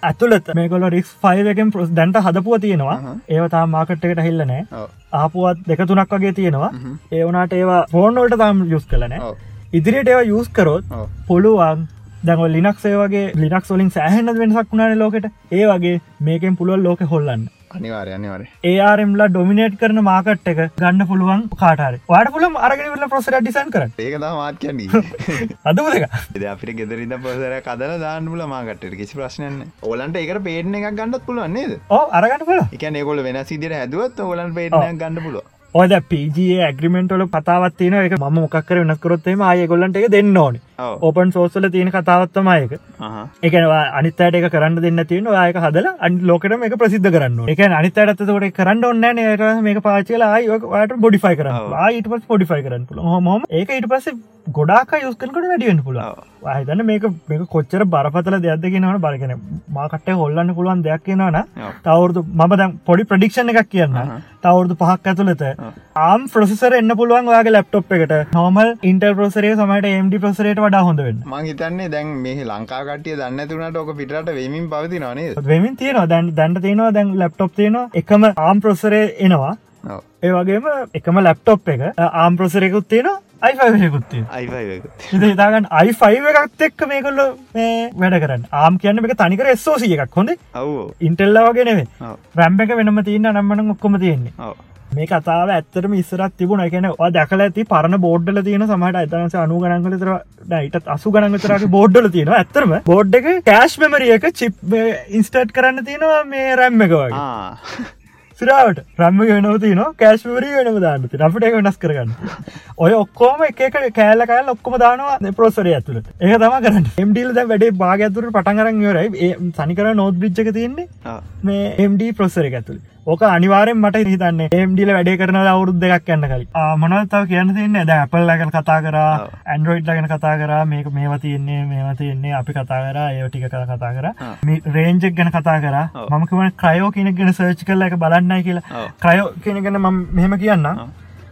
ඇතුලත් මේකොල රික්ස් ෆයිව එකෙන් ප්‍රස් දැන්ට හදපුව තියෙනවා අහහ. ඒවතා මාකට් එකට හිල්ලනෑ. ආපුවත් දෙක තුනක් වගේ තියෙනවා හ්ම්. ඒ වනාට ඒවා ෆෝර්නෝල්ට තාම් යුස් කලන. ඉදිරියට ඒවා යුස් කරොත්. පුළුවන්. දැව ලිනක්සේ වගේ ලිනක් වලින් සෑහන වෙනසක් වුණන ලෝකට. ඒ වගේ මේකෙන් පුළුවන් ලෝක හොල්ලන්න. අනිවාර්ය අනිවාර්ය ඒආරම්ලා ඩොමිනේට් කරන මාකට් එක ගන්න පුළුවන් කාටර වාට පුළම් අරගෙනල ප්‍රසර ඩිසන් කර ඒක තම මාත් කියන්නේ. අදම දෙක එද අපිට ගෙදරිද පොසර කදල දාන්නල මාකට කිසි ප්‍රශ්නයන්න ඕලන්ට ඒකට පේටන එකක් ගන්නත් පුළුවන් නේද? ඕ අරගන්න පුල එක ඒකොල වෙන සිදිර හැදුවත් ඔලන් පේටනයක් ගන්න පුළුව ඔද පජේ ඇග්‍රිමෙන්ටල කතාවත්තින එක ම මොක්කර වෙනස්කරොත්තේම ආය ගොල්ලන්ට එක දෙන්න ඕනි. ඕපන් සෝසල තියෙන කතාවත්තමයක එකනවා අනිතයට එක කරන්න දෙන්න තියෙන ආයක හදල අන් ලෝකට මේ ප්‍රසිද්ධ කරන්න එක අනිතට තකට කරන්න ඔන්න නේට මේ පාචල ආයකට බොඩිෆයි ඔව්. ආයිට පස් පොඩිෆයි කරන්න හොම ඒක ඉට පස්සේ ගොඩාක යස්කනකට වැඩියෙන් පුළ ආහිතන්න මේක මේක කොච්චර බරපතල දෙයක්ද කියනවන බලගෙන මාකට්ට හොල්ලන්න පුළුවන් දෙයක් කියනවන තවරුදු මම දැන් පොඩි ප්‍රඩික්ෂණ එකක් කියන්න. තවරුදු පහක් ඇතුළත ආම් ප්‍රසෙසර එන්න පුළුවන් ඔයාගේ ලැප්ටොප් එකට. නොමල් ඉන්ටර් ප්‍රසරේ සමට MD ප්‍රසරේට වඩා හොඳ වෙන්න. මං හිතන්නේ දැන් මේ ලංකාකටිය දන්න තුනට ඕක පිටට වෙමින් පවති නනේ වෙමින් තියෙනවා. දැන් දැන්ට තියෙනවා දැන් ලැප්ටොප් තියෙනවා. එකම ආම් ප්‍රසරේ එනවා. ඒ වගේම එකම ලැප්ටොප් එක ආම් ප්‍රසරයකුත් තියෙනවා අයිෆයකුත්තිය අයිපයක හිතාගන්න අයිෆයිව එකත් එක්ක මේකොල්ල වැඩ කරන්න. ආම් කියන්න එක තනිකර එස්සෝසිය එකක් හොඳ. අවෝ ඉන්ටෙල්ල වගෙනවේ රැම්බ එක වෙනම තියන්න නම්මන ඔක්කොම තියෙන්නේ. මේ කතාව ඇත්තරම ඉස්සරත් තිබුණ. එකන දැකල ඇති පරණ බෝඩ්ඩල තියෙන සමට අතනස අනු ගනන්ගල තර යිටත් අසු ගනන්ගතරගේ බෝඩ්ඩල තියෙන ඇත්තරම බෝඩ් එක කෑශ් මෙමරියක චිප් ඉන්ස්ටට් කරන්න තියෙනවා මේ රැම්ම එක වගේ *laughs* සිරාවට රම්ම වෙනව තින කෑශ්වරී වෙනම දාන්නති අපට එක වෙනස් කරගන්න. ඔය ඔක්කෝම එක කෑල්ල කෑල් ඔක්කොම දානවා පොසරය ඇතුළට. ඒ තම කරන්න. එම්ඩිල් ද වැඩේ භාගඇතුර පටන්ගරන් යොරයි සනිකර නෝත් බිච්චක තියෙන්නේ. මේ එම්ඩ ප්‍රොසර එක ඇතුළ ඕක අනිවාරෙන් මට හිතන්න. එම්ඩිල වැඩේ කරන අවුරුද් දෙකක් යන්න කලින්. මොනවතාව කියන්න තියන්නේ? ද අපල් ලගන කතා කර ඇන්ඩරෝයිඩ් ලගෙන කතා කර මේක මේවා තියෙන්නේ මේවා තියෙන්නේ අපි කතා කර ඒ ටික කර කතා කර. රේන්ජක් ගැන කතා කර. මමකම ක්‍රයෝ කෙනෙක් ගෙන සර්ච් කරල එක බලන්නයි කියලා. ක්‍රයෝ කෙන ගැන ම මෙහෙම කියන්න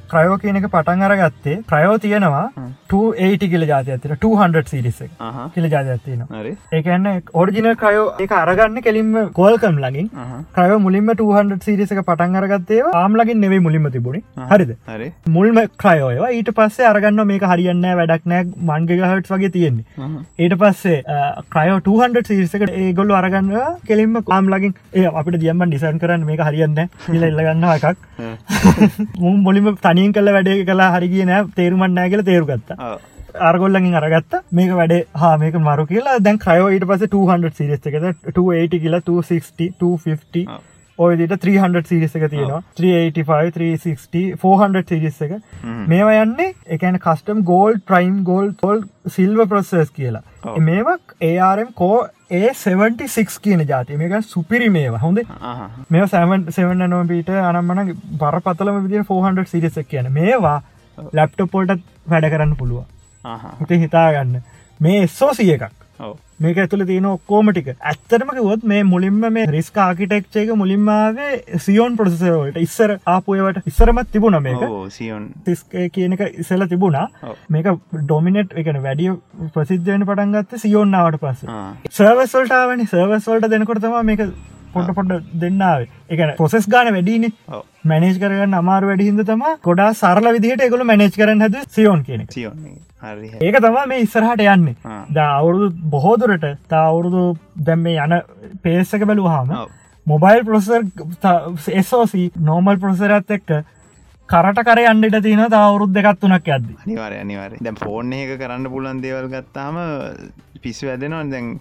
ක්‍රයෝ කියන එක පටන් අරගත්තේ ප්‍රයෝ තියෙනවා 280 කියල ජාති ඇතර 200 සිරිස කියල ජාතියත්තින ඒකන්න ඔරිජිනල් ක්‍රයෝ එක අරගන්න කෙලින්ම කෝල්කම් ලගින් ක්‍රය මුලින්ම 200 සිරිසක පටන් අරගත්තේ ආම්ලගින් නෙවේ මුලින්ම තිබුණි. හරිද? මුල්ම ක්‍රයෝයවා ඊට පස්සේ අරගන්න මේක හරියන්න වැඩක් නෑ මන්ගක හට් වගේ තියෙන්නේ. ඊට පස්සේ ක්‍රයෝ 200 සිරිසකට ඒගොල්ල අරගන්න කෙලින්ම කාම් ලගින් ඒ අපිට දියම්බන් ඩිසන් කරන්න මේක හරියන්න හිල එල්ලගන්න එකක්. මුම් බොලිම *laughs* තනින් කල වැඩේ කලා හරි කියන තේරුමන් නෑ කියල තේරුගත්තා අර්ගොල්ලගින් අරගත්ත. මේක වැඩේ හා මේක මරු කියලා. දැන් ක්‍රයෝයිට පස 200 සිරිස් එකද? 280 කියලා 260 250 ඔයදිට 300 සිරිස එක තියෙනවා. 385 360 400 සිරිස් එක. මේවා යන්නේ එකන කස්ටම් ගෝල් ප්‍රයිම් ගෝල් තොල් සිල්ව ප්‍රොසෙස් කියලා. මේවක් ඒරම් කෝ ඒ 76 කියන ජාති මේක සුපිරි මේවා හොඳ මේ සෙවන්න නොපීට අනම්මන බරපතලම විදි 400 සිරිසක් කියන. මේවා ලැප්ටපෝල්ට වැඩ කරන්න පුළුව හිත හිතාගන්න. මේ එස්සෝසිය එකක් මේක ඇතුළ තියෙන ඔක්කෝමටික ඇත්තරම කිවොත් මේ මුලින්ම මේ රිස්ක ආකිටෙක්්චයක මුලින්මාවේ සියෝන් ප්‍රසසරෝට ඉස්සර ආපුයවට ඉස්සරමත් තිබුණ මේක. සියොන් තිස්කය කියන එක ඉසල තිබුණා. මේක ඩොමිනට් එකන වැඩිය ප්‍රසිද්ධයන පටන්ගත්ත සියෝන්නාවට පස්ස. සර්වස්වල්ටාවනි සර්වස්වල්ට දෙනකොටතම මේක පොඩ පොඩ දෙන්නාව එක පොසෙස් ගාන වැඩීනේ මැනේජ් කරගන්න අමාර වැඩිහිද තම ගොඩා සරල විදිහට එකගොල මැනේජ් කරන්න හද සියෝන් කියන ඒක තම මේ ඉස්සරහට යන්නේ. ද අවුරුදු බොහෝදුරට තා අවුරුදු දැම් මේ යන පේසක බැලූහාම ඔව්. මොබයිල් පොසර් එසෝසි නෝමල් පොසරත් එක්ක කරට කර අන්ඩට තියෙන අවුරුද් දෙකත් වනක් ඇද අනිවාරය අනිවාරය දැන් ෆෝන් එක කරන්න පුලන් දේවල් ගත්තාම පිස්සු ඇදෙනවා දැන්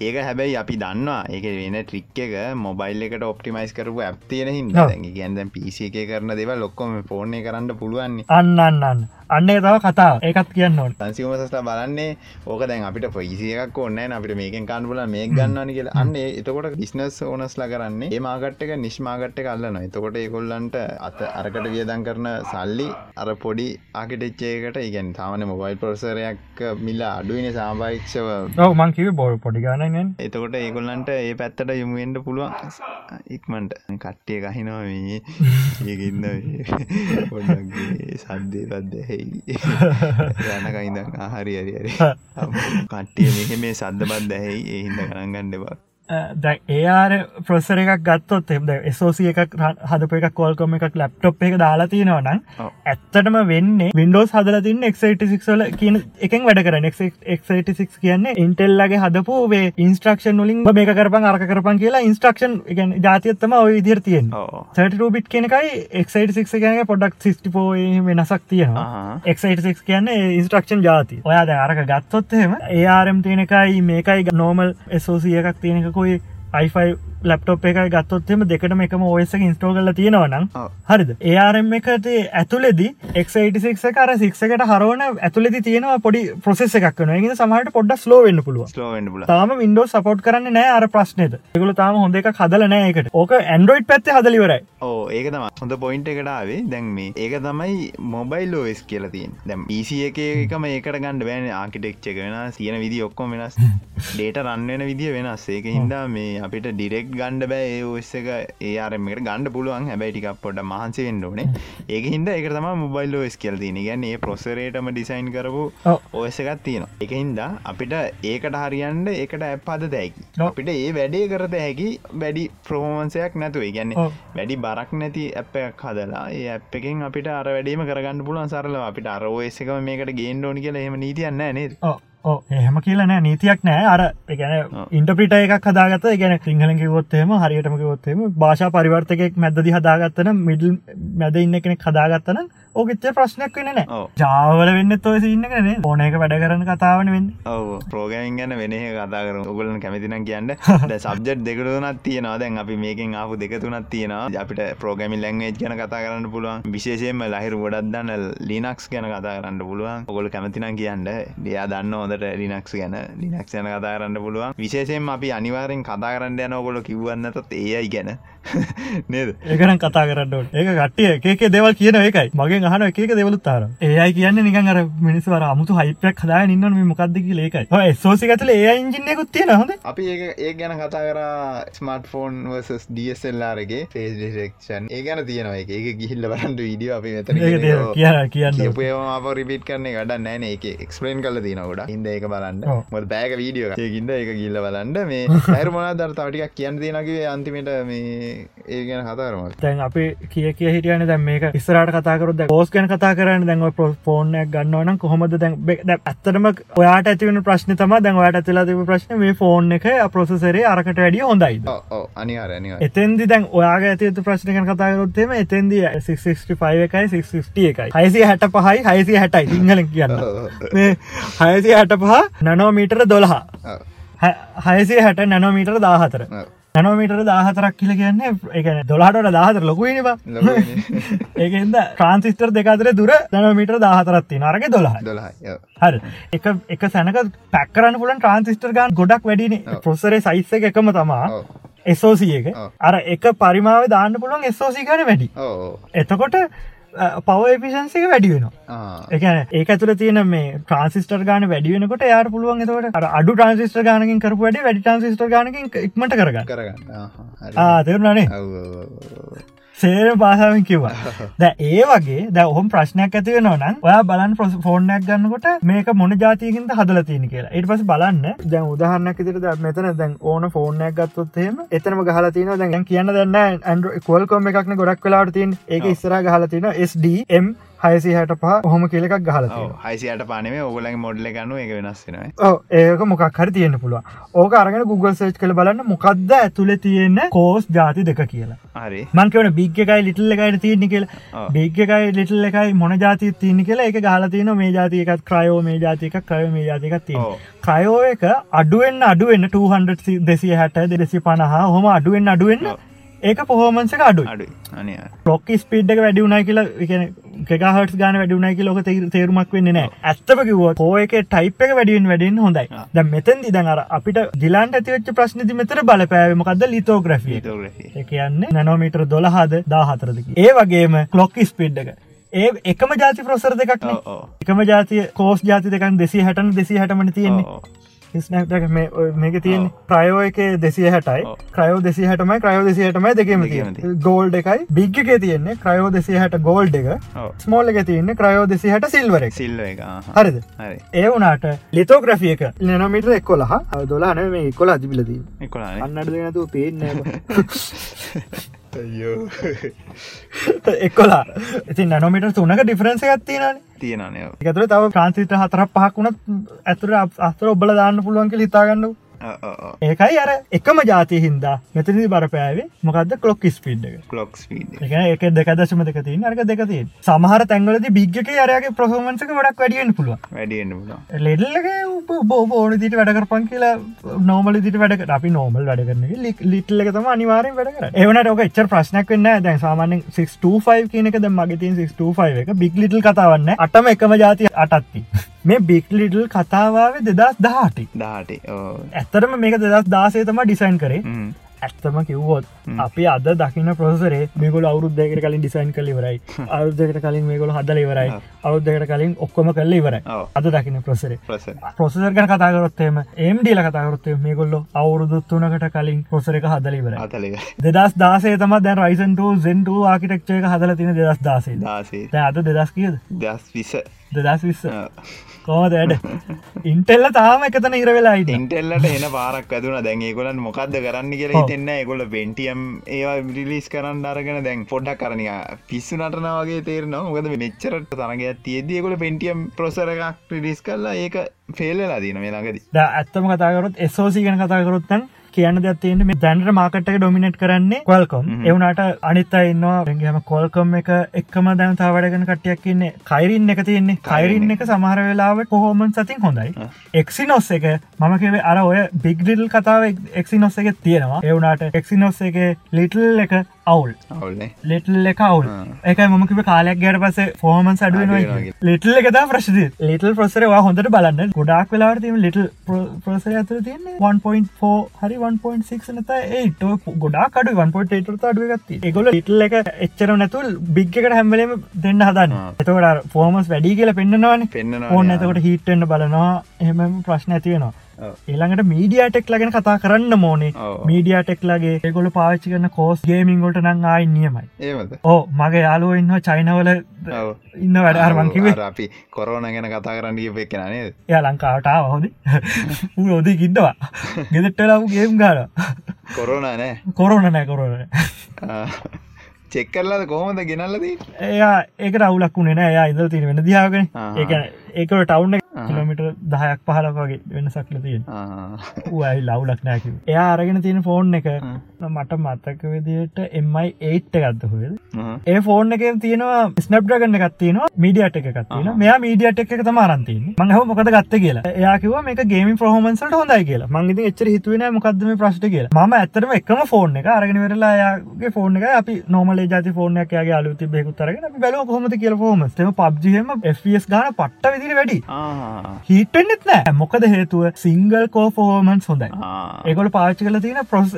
ඒක හැබැයි අපි දන්නවා. ඒක වෙන ට්‍රික් එක. මොබයිල් එකට ඔප්ටිමයිස් කරපු ඇප් තියෙන හිද ඔව්. ගැන්දැන් පිසි එක කරන දෙව ලොක්කොම ෆෝර්න කරන්න පුළුවන්නේ. අන්න අන්න තව කතා. ඒකත් කියන්න ඕන. සංසිකමසස්ලා බලන්නේ ඕක දැන් අපිට පොයිසි එකක් ඕන්න අපිට මේකෙන් කාන්පුල මේ ගන්නවනි කියලා. අන්න එතකොට බිස්නස් ඕනස්ලා කරන්නේ ඒ මාගට්ක නිශ්මාගට්ට කල්ලන එතකොට ඒකොල්ලන්ට අත අරකට වියදන් කරන සල්ලි අර පොඩි ආකිටෙච්චේකට ඉගැන් සාමන මොබයිල් පොර්සරයක් මිල්ල අඩුවන සාභාක්ෂව මංකිව බොල් පොඩිගානගෙන් එතකොට ඒකොල්ලන්ට ඒ පැත්තට යමුුවෙන්ට පුළුවන්. ඉක්මට කට්ටිය ගහිනවා *laughs* *laughs* පොඩ්ඩක්ගේ සද්දේ පද්ද *laughs* යනකයිඳ හරි හරි *laughs* කට්ටිය මෙහ මේ සද්ධ බත් දැහැයි එහින්ද කරන්න ගණ්ඩවා ඒආර ප්‍රසර එකක් ගත්තොත් එද එසෝසිය එකක් හදප එකක් කෝල්කොම එකක් ලැප්ටොප් එක දාලා තියෙනවනම් ඔව්. ඇත්තටම වෙන්නේ වින්ඩෝස් හදල තින්න එක්ටල කියන එකෙන් වැඩ කරන එක්ක් කියන්නේ ඉන්ටෙල්ලගේ හදපු වේ ඉන්ස්ට්‍රක්ෂන් ලින් මේක කරපන් අරක කරපන් කියලා ඉන්ස්ට්‍රක්ෂන් එක ජාතියත්තම ඔය විදිර තියෙන් ඕ සටරූබිට් කෙනකයි එක්ක් කියන පොඩක් සිස්ටිපෝය වෙනසක් තියෙනවා. එක්ක් කියන්නේ ඉන්ස්ට්‍රක්ෂන් ජාති ඔයා ද අරක ගත්තොත්හෙම ඒආරම් තියෙනකයි මේකයි නෝමල් එසෝසිය එකක් हुए आई फाई ලප්ටොප් එක ගත්තොත්ම දෙකටම එකම ඔයස ඉන්ස්ටෝ කල තියෙනවනම්. හරිද? ඒආරම් එකට ඇතුලෙදි එක්ක් කර සික්සකට හරවන ඇතුලෙදි තියෙනවා පොඩි ප්‍රසෙස් එකක් වන ගෙන සමහට පොඩ්ඩ ස්ලෝ වෙන්න පුළුව තාම වින්ඩෝ සපෝට් කරන්න නෑ අර ප්‍රශ්නයද එකගල තාම හොඳ එක හදල නෑ එකට ඕක ඇන්ඩරෝයිඩ් පැත්ත හදලිවරයි ඕ ඒක තම හොඳ පොයින්ට එකටාවේ දැන් මේ ඒක තමයි මොබයිල් ලෝස් කියලතින් දැම් පිසි එක එකම ඒකට ගණඩ බෑන ආකිටෙක්්චක වෙන තියෙන විදි ඔක්කොම වෙනස්. ඩේට රන්වෙන විදිිය වෙනස්. ඒක හින්දා මේ අපිට ඩිරෙක් ගණ්ඩ බෑ ඒ ඔස්ස එක ඒරමට ගණඩ පුළුවන්. හැබැයිටික් පොඩ මහන්සේ වෙන්ඩෝනේ ඒක හින්ද එක තම මොබයිල් ලෝස් කියලතින ගැන්න ඒ ප්‍රොසරේටම ඩිසයින් කරපු. ඔස එකත් තියෙන එක හින්දා අපිට ඒකට හරියන්ට ඒකට ඇප්පාද දැකි. අපිට ඒ වැඩේ කරත හැකි වැඩි ප්‍රහෝමන්සයක් නැතුව. ගැන්න. වැඩි බරක් නැති ඇප්පයක් හදලා ඒ ඇප් එකෙන් අපිට අර වැඩීම කරගන්න පුළුවන් සරල අපිට අරෝස එකම මේකට ගේන්ඩෝනි කියලා එහම නීතියන්න නේද එහෙම කියලනෑ නීතියක් නෑ අර ඔව්. ඉන්ටපිට එකක් හදාගත ගැන සිංහල කිවොත්තේම හරියටම කිවොත්තේම භාෂා පරිවර්තකෙක් මැදදි හදාගත්තන මිඩල් මැද ඉන්න කෙනෙක් හදාගත්තන ඕකෙච්ච ප්‍රශ්නයක් වෙන නෑ. ජාවල වෙන්න තොය සින්නකනේ ඕන එක වැඩ කරන කතාවන වෙන්න ඔව. ප්‍රෝගමින් ගැන වෙන කතා කර ඔගලන් කැමතිනම් කියන්න. *laughs* සබ්ජට් දෙකටුනත් තියෙනවා. දැන් අපි මේකින් ආපු දෙකතුනත් තියෙනවා. අපිට ප්‍රෝගමින් ලැංවේජ් ගැන කතා කරන්න පුළුවන්. විශේෂයෙන්ම ලහිර ගොඩක් දන්න ලිනක්ස් ගැන කතා කරන්න පුළුවන්. ඔගොල කැමතිනම් කියන්න. දෙයා දන්න හොදට ලිනක්ස් ගැන ලිනක්ස් යන කතා කරන්න පුළුවන්. විශේෂයෙන් අපි අනිවාරෙන් කතා කරන්න යන ඔගොල කිව්වන්නතත් ඒයි ගැන *laughs* නේද? ඒකන කතා කරන්නට ඒක කට්ටිය ඒක දෙවල් කියන එකයි මගේ අහන එක දෙවලුත් තාර ඒයි කියන්න නිකන් අර මිනිස්වර අමුතු හයිපයක් හදා ඉන්න මේ මොකක්ද කිය ඒකයි. සෝසි ඇතුල ඒ ඉංජිනයකුත් තියෙන හොඳ. අපි ඒ ඒ ගැන කතා කර ස්මර්ට ෆෝන් වර්සස් ඩස්ල්ලාරගේ ෆේස් ඩිරෙක්ෂන් ඒ ගැන තියෙනවා ඒක. ගිහිල්ල බලන්ට විඩිය අපි මෙතන ඒක කියන කියන්න කියපුයම අප රිපිට කරන ගඩ නෑන එක එක්ස්පලේන් කල තිනකොට හිද ඒක බලන්න. මොද බෑක වීඩියෝ ඒකින්ද ඒක ගිල්ල බලන්ඩ මේ *laughs* හැර මොනා දර තවටික් කියන්න තියෙනගේ අන්තිමට මේ ඒ ගැන කතාරම තැන් අපි කිය කිය හිටියන දැන් මේක ඉස්සරට කතාකරුද පෝස් ගැන කතා කරන්න දැන්ව ෆෝර්නයක් ගන්නවන කොහොමද දැන් ඇත්තරම ඔයාට ඇතිවන ප්‍රශ්න තම දැන් වට ඇතිලා තිබ ප්‍රශ්න මේ ෆෝන් එක ප්‍රොසෙසරේ අරකට වැඩිය අනිවාර අනිවා එතන්දි දැන් ඔයාගේ ඇතිතු ප්‍රශ්නකන කතාකරොත්තේම එතන්දී 665 එකයි 650 එකයි. හයිසිය හැට පහයි හයිසිය හැටයි සිංහල කියන්න. මේ හයසිය හැට පහ නනෝමීටර දොළහා. හයසිය හැට නැනෝමීටර දාහතර නැනෝමීටර දාහතරක් කියල කියන්න එකන දොලාට දාහතර ලොකුයිනිවා *laughs* ඒකද ට්‍රන්සිස්ටර් දෙකතර දුර නැනෝමීටර දාහතරත්ති නරග දොලා හරි. එක එක සැනක පැක්කරන්න පුලන් ට්‍රන්සිස්ටර් ගන් ගොඩක් වැඩින. පොසරේ සයිස්ස එකම තමා. එසෝසිය එක. ඔව්. අර එක පරිමාව දාන්න පුළුවන් එසෝසි ගන වැඩි. එතකොට පව එපිසන්සික වැඩි වෙනවා. එකන ඒ ඇතුල තියන මේ ට්‍රන්සිස්ටර් ගාන වැඩියෙනකොට යාට පුළුවන් එතවට අර අඩු ට්‍රන්සිස්ටර් ගානකින් කරපු වැඩි වැඩි ට්‍රන්සිස්ටර් ගානකින් ඉක්මට කරගන්න. කරගන්න. ආතරුණනේ සේර භාෂාවෙන් කිව්වා. *laughs* ද ඒ වගේ ද ඔහොම ප්‍රශ්නයක් ඇතිව නොනම් ඔයා බලන් ප්‍රස් ෆෝර්නයක් ගන්නකොට මේක මොන ජාතියකින්ද හදල තියෙන කියලා. ඉට පස බලන්න. දැන් උදාහරන්නක් ඉදිරි මෙතන දැන් ඕන ෆෝර්නයක් ගත්තොත්හෙම එතනම ගහල තින දැන් කියන්න දෙන්න ඇන්ඩ කොල්කොම එකක්න ගොඩක් වෙලාට තින් ඒක ඉස්සර ගහල තින SDM හයසි හැට පහ හොම කියලෙක් ගහල හයිසියට පානේ ඔගලගේ මොඩ්ල ගන්න එක වෙනස් වෙන ඕ ඒක මොකක් හරි තියෙන පුළුව ඕක අරගෙන Google සේච් කළ බලන්න මොකක්ද ඇතුළ තියෙන කෝස් ජාති දෙක කියලා. මංකවන බිග් එකයි ලිටල් එකයිට තියන කියලා. බිග් එකයි ලිටල් එකයි මොන ජාති තියන කියලා එක ගහලතින මේ ජාතිකත් ක්‍රයෝ මේ ජාතික ක්‍රය මේ ජාතිකත් තිය ක්‍රයෝ එක අඩුවෙන් අඩුවෙන් 200 දෙසිය හැට දෙසි පණහා හොම අඩුවෙන් අඩුවෙන්න ඒක පොහෝමන්සක අඩු අඩු අනය ලොක් ස්පීඩ් එක වැඩිුණයි කියලා එකහට ගන වැඩුණයි කියලෝක තේරුමක් වෙන්න නෑ ඇත්තම කිව කෝ එක ටයිප් එක වැඩියෙන් වැඩින් හොඳයි. ද මෙතන් දිදන් අර අපිට ගිලාන්ට ඇතිවෙච්ච ප්‍රශ්නති මෙතර බලපෑමකක්ද ලිතෝග්‍රෆිය කියන්න නැනෝමීටර් දොළහද දාහතරදකි ඒ වගේම කලොක් ස්පීඩ් එක. ඒ එකම ජාති ප්‍රසර දෙකක් එකම ජාතිය කෝස් ජාති දෙකන් දෙසි හැටන දෙසි හැටමන තියෙන්නේ ස්නක්ටක මේක තියෙන් ප්‍රයෝ එක දෙසිය හැටයි ක්‍රයෝ දෙසි හටමයි ක්‍රයෝ දෙසි හටමයි දෙකම තිය ගෝල්ඩ එකයි. බිග් එක තියන්නේ ක්‍රයෝ දෙසි හට ගෝල්ඩ් එක ස්මෝල් එක තියන්නේ ක්‍රයෝ දෙසි හට සිල්වර සිල්ල හරිද? ඒ වනාට ලිතෝග්‍රෆිය එක නනමිට එක්කොලහ. දොලා න මේ කොලා තිබිලදී අන්නට දෙනතු පේන්න *laughs* එක්කොලා ඉති නනොමිට තුනක ඩිෆරන්ස ගත්තිනන තියෙනනය එකතුර තව ප්‍රාන්සිට හතර පහකුණත් ඇතුර අස්තර ඔබල දාන්න පුළුවන්ක හිතාගන්නු ඒකයි අර එකම ජාතිය හින්දා මෙතනදි බරපෑවේ. මොකක්ද කලොක් ස්පීඩ් කලොක් ස්පීඩ් එක. දෙකදශම දෙක තින් අරක දෙකතින් සමහර තැන්වලද බිග්ගක අරගේ ප්‍රහෝමන්සක ගොඩක් වැඩියෙන් පුළුව වැඩියෙන් ලෙඩල්ලගේ බෝබ ඕන දිට වැඩකරපන් කියලා නෝමල දිට වැඩ අපි නෝමල් වැඩ කරන ලිටල්ල තම අනිවාරෙන් වැඩ කර එවනට ඕක එච්චර ප්‍රශ්නයක් වන්න දැන් සාමානෙන් 625 කියනක ද මගතින් 625 එක බික් ලිටල් කතාවන්න අටම එකම ජාතිය අටත්ති මේ බික් ලිටල් කතාවාවේ දෙදස් දහටි දාට ඇත්තරම මේක දෙදස් දාසේ තම ඩිසයින් කරේ ඇත්තම කිව්වොත් අපි අද දකින ප්‍රසරේ මේගොල අවුද්දකට කලින් ඩිසයින් කල වරයි අවුද්දකට කලින් මේගොල හදල ඉවරයි. අවුද්දකට කලින් ඔක්කොම කල්ල ඉවරයි. අද දකින ප්‍රසරේ ප්‍රසර් ගැන කතාකරොත්තේම එම්ඩිල කතාකරොත්තේ මේගොල්ල අවුරුදුත්තුනකට කලින් ප්‍රසර එක හදල ඉවර දෙදස් දාසේ තම දැන් රයිසන්ට සෙන්ට ආකිටක්ෂය හදල තින දෙදස් දාසේ දාසේ අද දෙදස් කියද? දස් විස. දෙදස් විස්ස කෝදඩ ඉන්ටෙල්ල තාම එකතන ඉර වෙලා ඉන්ටෙල්ලට එන පාරක් ඇතුන දැන් ඒකොලන් මොකක්ද කරන්න කියලා හිතෙන්න එකොල පෙන්ටියම් ඒවා විලිස් කරන්න අරගෙන දැන් පොඩ්ඩක් කරනය පිස්සු නටන වගේ තේරනවා. මොකද මෙච්චරට තරගයක් තියදදියකොල පෙන්ටියම් ප්‍රසර එකක් රිලිස් කරලා ඒක ෆෙල්ලලා දීන මේ ළඟද. ඇත්තම කතාකරොත් එසෝසි ගැන කතාකරොත්තන් කියන්න දෙයක්තියන්න මේ දැන්ට මාකට්ක ඩොමිනට් කරන්නේ කොල්කොම් එවනට අනිත් ඉන්නවා ගෙම කොල්කොම් එක එක්කම දැන් තාවඩගෙන කටයක් ඉන්නේ. කයිරින් එක තියන්නේ. කයිරින් එක. සමහර වෙලාවට කොහෝමන් සතින් හොඳයි. එක්සි නොස් එක මම කිවේ අර ඔය බිග්ඩිල් කතාව එක්සි නොස් එක තියෙනවා. එවනට එක්සි නොස් එක ලිටල් එක අවුල්. ලිටල් එක අවුල්. එක මකිව කාලයක් ගැට පස ෆෝමන් අඩුවෙන ලිටල් එකතා ප්‍රශ්ති ලිටල් ප්‍රසරවා හොඳට බලන්න. ගොඩක් වෙලාට තිීම ලිටල් ප්‍රසර ඇතුර තියන්නේ 1.4 හරි 1.6 නත ඒට ගොඩා කඩු 1.8 අඩුවගත්ති එකොල ලිටල් එක එච්චර නැතුල් බිග්කට හැම්වලම දෙන්න හදන්න. එතකට ෆෝමස් වැඩි කියල පෙන්න්නනවාන පෙන්න්න ඕන්න ඇතකට හිටෙන්න්න බලනවා. එහෙම ප්‍රශ්න ඇතිවෙනවා ඒළඟට මීඩිය ටෙක් ලගෙන කතා කරන්න මෝනේ මීඩිය ටෙක් ලගේ ඒගොල පාච්චි කරන කෝස් ගේමින්ගොට නං ආයි නියමයි ඕ මගේ යාලුව ඉන්න චයිනවල ඉන්න වැඩ. අරමංකිවේ අපි කොරෝන ගැන කතා කරන්න පෙක්කනේ ය ලංකාවටාව හොද හොදී කින්නවා ගෙදෙට්ටලාව ගේම් ගාර කොරෝන නෑ. කොරෝන නෑ කොරෝන චෙක්කරලාද කොහොමද? ගෙනල්ලදී එයා ඒක රවුලක් වුණේ නෑ. යා ඉදල් තින වෙන දියාගෙන ඒ ඒකට ටවුන්න කිලමිට දහයක් පහලක් වගේ වෙන සක්ල තියෙන්. යි ලව්ලක් නෑක එයා අරගෙන තියෙන ෆෝන් එක මට මත්තක විදියට එමයි ඒට්ට ගත්ත හොල් ඒ ෆෝන් එක තියෙනවා ස්නප්්‍රගන්න එකත්තින මීඩියට එක එකත්තින මෙයා මීඩියට එක තමාරන්තින මංහ මොකද ගත්ත කියලා. ඒයාකිව මේක ගේම ප්‍රහෝමන්සට හොඳයි කියලා. මංගති එච්චර හිතුවන මොකක්දම ප්‍රශ්ට කියලා. ම ඇතරම එකම ෆෝන් එක අරගෙන වෙරලා යාගේ ෆෝන් එක අපි නොමල ජති ෆෝනයක් යාගේ අලුති බෙකුත්තරගෙන බැල හොමති කියල ෆෝම පබ්ජහම ගන පට්ට විදිර වැඩි. හිටෙන්න්නෙත් නෑ. මොකද හේතුව? සිංගල් කෝ ෆෝමන්ස් හොඳයි. ඒගොල පාච්චි කල තියෙන ප්‍රොස්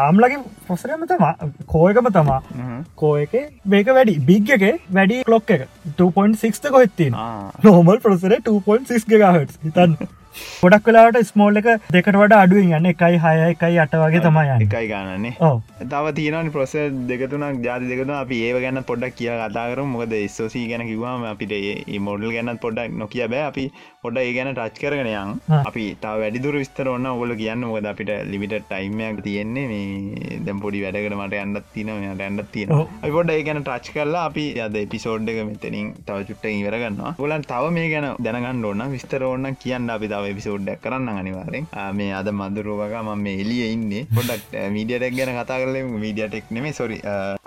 ආම්ලගේ පොසරම තමා කෝයකම තමා. කෝ එක මේක වැඩි. බිග් එක වැඩි ලොක් එක. 2.6 කොහෙත්තින නෝමල් ප්‍රසර 2.6 ගහට හිතන්න ගොඩක් වෙලාට ස්මෝල් එක දෙකට වඩ අඩුවෙන් යන්න. එකයි හය එකයි අට වගේ තමයි එකයි ගන්නන්නේ තව තියන ප්‍රොස දෙකතුනක් ජාති දෙකතු අපි ඒ ගැන පොඩක් කිය කතාකර මොකද ස්ෝසී ගැන කිවවාම අපිට ඒ මොඩල් ගැනත් පොඩක් නොකිය බෑ. අපි පොඩ ඒ ගැන ටච් කරගෙන යන්. ආ. අපි තාව වැඩිදුර විස්තර ඔන්න ඔගොල කියන්න. මොකද අපිට ලිමිට ටයිමයක් තියෙන්නේ. මේ දැම් පොඩි වැඩකට මට ඇන්නත් තින ඇන්නත් තියෙන ඔව්. අපි පොඩ ඒ ගැන ටච් කරලා අපි අද එපිසෝඩ් එක මෙතනින් තව චුට්ට ඉවරගන්නවා ගොලන් තව මේ ගැන දැනගන්න ඕන්න විස්තර ඕන්න කියන්න අපි තව එපිසෝඩ්ඩක් කරන්න අනිවාරෙන් මේ අද මදුරුවක ම මේ එලිය ඉන්න. පොඩක් මීඩියටක් ගැන කතා කරල මීඩියටෙක් නෙමේ සොරි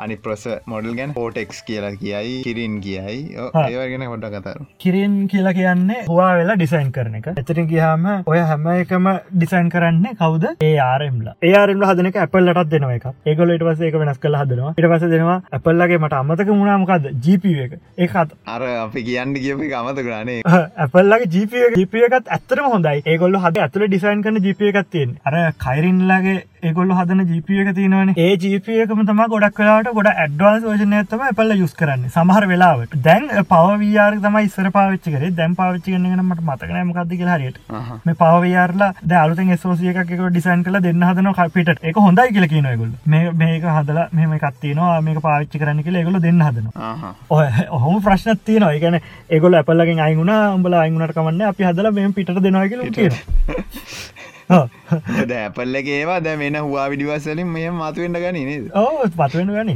අනි ප්‍රොස මොඩල් ගැන. පෝටෙක්ස් කියලා කියයි කිරින් කියයි. ඒවගෙන හොඩ කතරු කිරින් කියලා කියන්නේ හවා වෙලා ඩිසයින් කරන එක. එතරින් ගහම ඔය හැම එකම ඩිසයින් කරන්න කවද? ඒආරම්ල ඒආරම්ල හදන එක ඇපල්ලටත් දෙනව එක ඒගොල ඉට පස එක වෙනස් කළ හදනවා. ඉට පස දෙනවා ඇපල්ලගේ මට අමතක මුණනාමකක්ද ජීප එක. ඒකත් අර අපි කියන්න කියපි අමත කරනේ ඇපල්ලගේ ජීප ජීප එකත් ඇත්තරම හොඳයි. ඒගොල්ල හද ඇතුළ ඩිසයින් කන ජීප එකත් තියෙන් අර කයිරින්ලාගේ ඒගොල්ල හදන ජීප එක තියෙනවන. ඒ ජීප එකම තම ගොඩක් කලාට ගොඩ ඇඩ්වාස් වර්ජනය තම ඇපල්ල යුස් කරන්න සමහර වෙලාවට. දැන් පවවියාර තම ඉස්සර පාවිච්චි කරේ. දැන් පාවිච්චි කරන්නගනමට මතකන මකක්ද කියලා හරියට. මේ පවයාරලා ද අලුතෙන් සෝසිය එකක ඩිසයින් කල දෙන්න හදන කපිට එක හොඳයි කියල කියනයගොල් මේ මේක හදලා මෙම කත්තිනවා මේක පාවිච්චි කරන්න කියලා ඒගොල දෙන්න හදනවා. ඔය *laughs* ඔහොම ප්‍රශ්නත් තියනවා. ඒගැන ඒගොල ඇපල්ලගෙන් අයිගුණ උඹල අයිගුණට කමන්න. අපි හදල මෙම පිට දෙනවා කියල කිය *laughs* *laughs* ද ඇපල්ලගේ ඒවා දැ මෙන හවා විඩිවස්සලින් මේ මතුවෙන්ට ගනි ඕ පත්වෙන ගනි.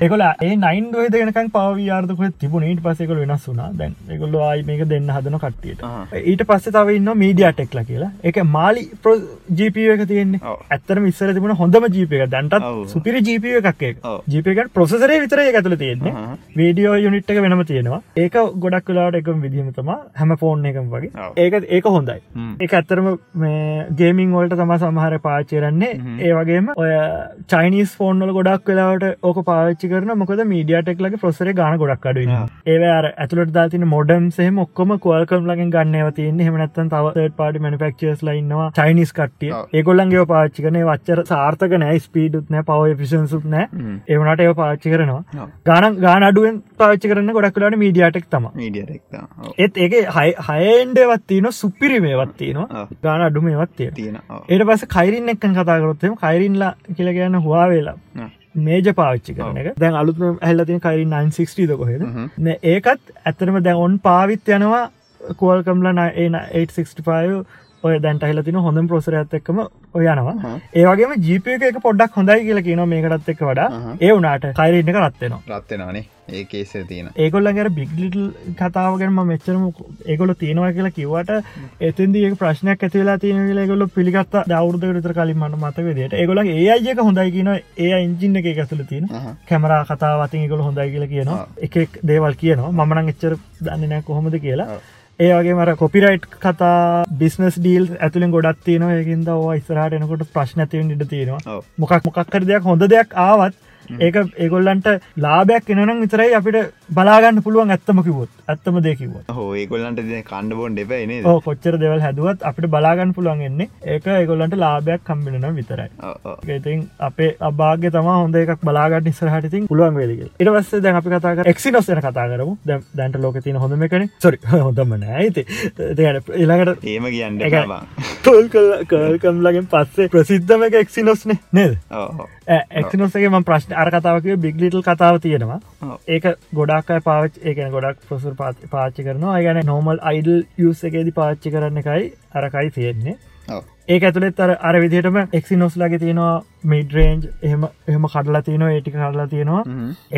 ඒකොල ඒ නයින් දුව දෙනකන් පවයාර්දක තිබුණට පසෙකල වෙනස් වුනා දැන් එකොල්ල ආයි මේක දෙන්න හදන කට්ටියට. ඊට පස්ස තව ඉන්න මීඩිය ටෙක්ල කියලා. එක මාලි ප්‍රෝ ජීපිය එක තියෙන්නේ. ඇත්තර මිස්සර තිබුණ හොඳම ජීප එක දැන්ටත්. සුපිරි ජීපය එකක් ඔව්. ජීපක ප්‍රසරේ විතර ඇතුල තියෙන්නේ. වීඩියෝ යුනිට් එක වෙනම තියෙනවා. ඒක ගොඩක් වෙලාට එකම විදිහමතම හැම ෆෝන් එකම වගේ. ඒක ඒක හොඳයි. ඒ ඇත්තරම මේ ගේමිං වලට තම සමහර පාච්චරන්නේ ඒ වගේම ඔය චයිනිස් ෆෝන්වල ගොඩක් වෙලාවට ඕක පාච්චි කරන මොකද මීඩියටෙක්ලගේ ප්‍රොසර ගන ගොඩක් අඩු ආ. ඒවර ඇතුලට දාතින මොඩම් සහම ඔක්කොම කොල්කම් ලගෙන් ගන්නව තියන්නේ. හෙමනත්තන් තව පාඩි මනිෆක්චස් ලයින්නවා චයිනිස් කට්ටිය. ඒගොල්ලන්ගේ පාච්චි කන වච්චර සාර්ථක නෑ. ස්පීඩුත් නෑ. පව පිසන්සුත් නෑ. ඒවනට ඒ පාච්චි කරනවා. ගාන ගාන අඩුවෙන් පාච්චි කරන්න ගොඩක් වෙලාට මීඩියටෙක් තම ඒත් ඒක හයන්ඩවත් තියන සුපිරිමේවත් තියෙනවා. ගාන අඩුමේවත් තියෙන ඒට පස කයිරින් එක්කන් කතාකරොත්තම කයිරින්ලා කියල කියන්න හවා වෙලා මේජ පාච්චි කරන එක. දැන් අලුත් හැල්ලතින කයිරින් 960 කොහෙද? ඒකත් ඇතරම දැන් ඔන් පාවිත් යනවා කෝල්කම්ල 865 ඔය දැන්ට හිලතින හොඳ ප්‍රසර ඇත් එක්කම ඔයනවා ඒවගේ ජීප එක පොඩ්ඩක් හොඳයි කියලා කියන මේකටත් එක් වඩා ඒ වනාට කයිරන්න එක රත්වෙනවා රත්වෙනවානේ ඒ කේසේ තියෙන. ඒගොල්ලගේ බිග්ලිටල් කතාවගෙනම මෙච්චරම ඒගොල තියෙනවා කියලා කිවට එතන්දී ඒ ප්‍රශ්නයක් ඇතිවෙලා තියෙන ගොල පිළිගත් දවරුද විතර කලින් මට මතකදට ඒගොල ඒ අයක හොඳයි කියන ඒ ඉංජින්න එක ඇතුල තියෙන කැමරා කතාවතින් ගොල හොඳයි කියලා කියනවා. එකෙක් දේවල් කියනවා. මමනං එච්චර දන්නනෑ කොහොමද කියලා ඒ වගේ මර කොපිරයිට් කතා බිස්නස් ඩීල් ඇතුලින් ගොඩක් තියෙනවා. ඒකින්ද ඉස්රහට එනකොට ප්‍රශ්න ඇතිවෙන් ඉට තියෙනවා. මොකක් මොකක්කර දෙයක් හොඳ දෙයක් ආවත් ඒක ඒගොල්ලන්ට ලාබයක් එනනම් විතරයි අපිට බලාගන්න පුළුවන් ඇත්තම කිවොත් ඇත්තම දෙකිවත් හෝ ඒගොල්ලන්ට කණ්ඩ බොන්ඩ එපයිනේ ඕ කොච්චර දෙවල් හැදුවත් අපිට බලාගන්න පුළුවන් එන්නේ. ඒක ඒගොල්ලන්ට ලාභයක් කම්බිලන විතරයි. ඉතින් අපේ අභාග්‍ය තම හොඳ එකක් බලාගට නිසරහටිතින් පුළුවන් වේදක ඉට වස්ස දැන් අපි කතාක එක්සිනොස්සන කතා කරමු. දැන්ට ලෝක තින හොඳම එකන. සොරි *laughs* හොඳම නෑයිති එළඟට ඒම කියන්න තොල් කල්කම්ලගෙන් පස්සේ ප්‍රසිද්ධම එක එක්සිනොස්නේ නේද? එක්නොස්සගේ ම ප්‍රශ්න අර කතාවක බිග්ලිටල් කතාව තියෙනවා ඒක ගොඩක් පාච් ඒකන ගොඩක් ප්‍රසුර පාච්චි කරනවා. ගැන නෝමල් අයිඩල් යුස එකේද පාච්චි කරන්න එකයි අරකයි තියෙන්නේ. ඒ ඇතුළෙත් අර අර විදිහටම එක්සිනොස් ලගේ තියෙනවා මිඩරේන්ජ් එහම එහම කඩලා තියනවා ඒටි කඩලා තියෙනවා.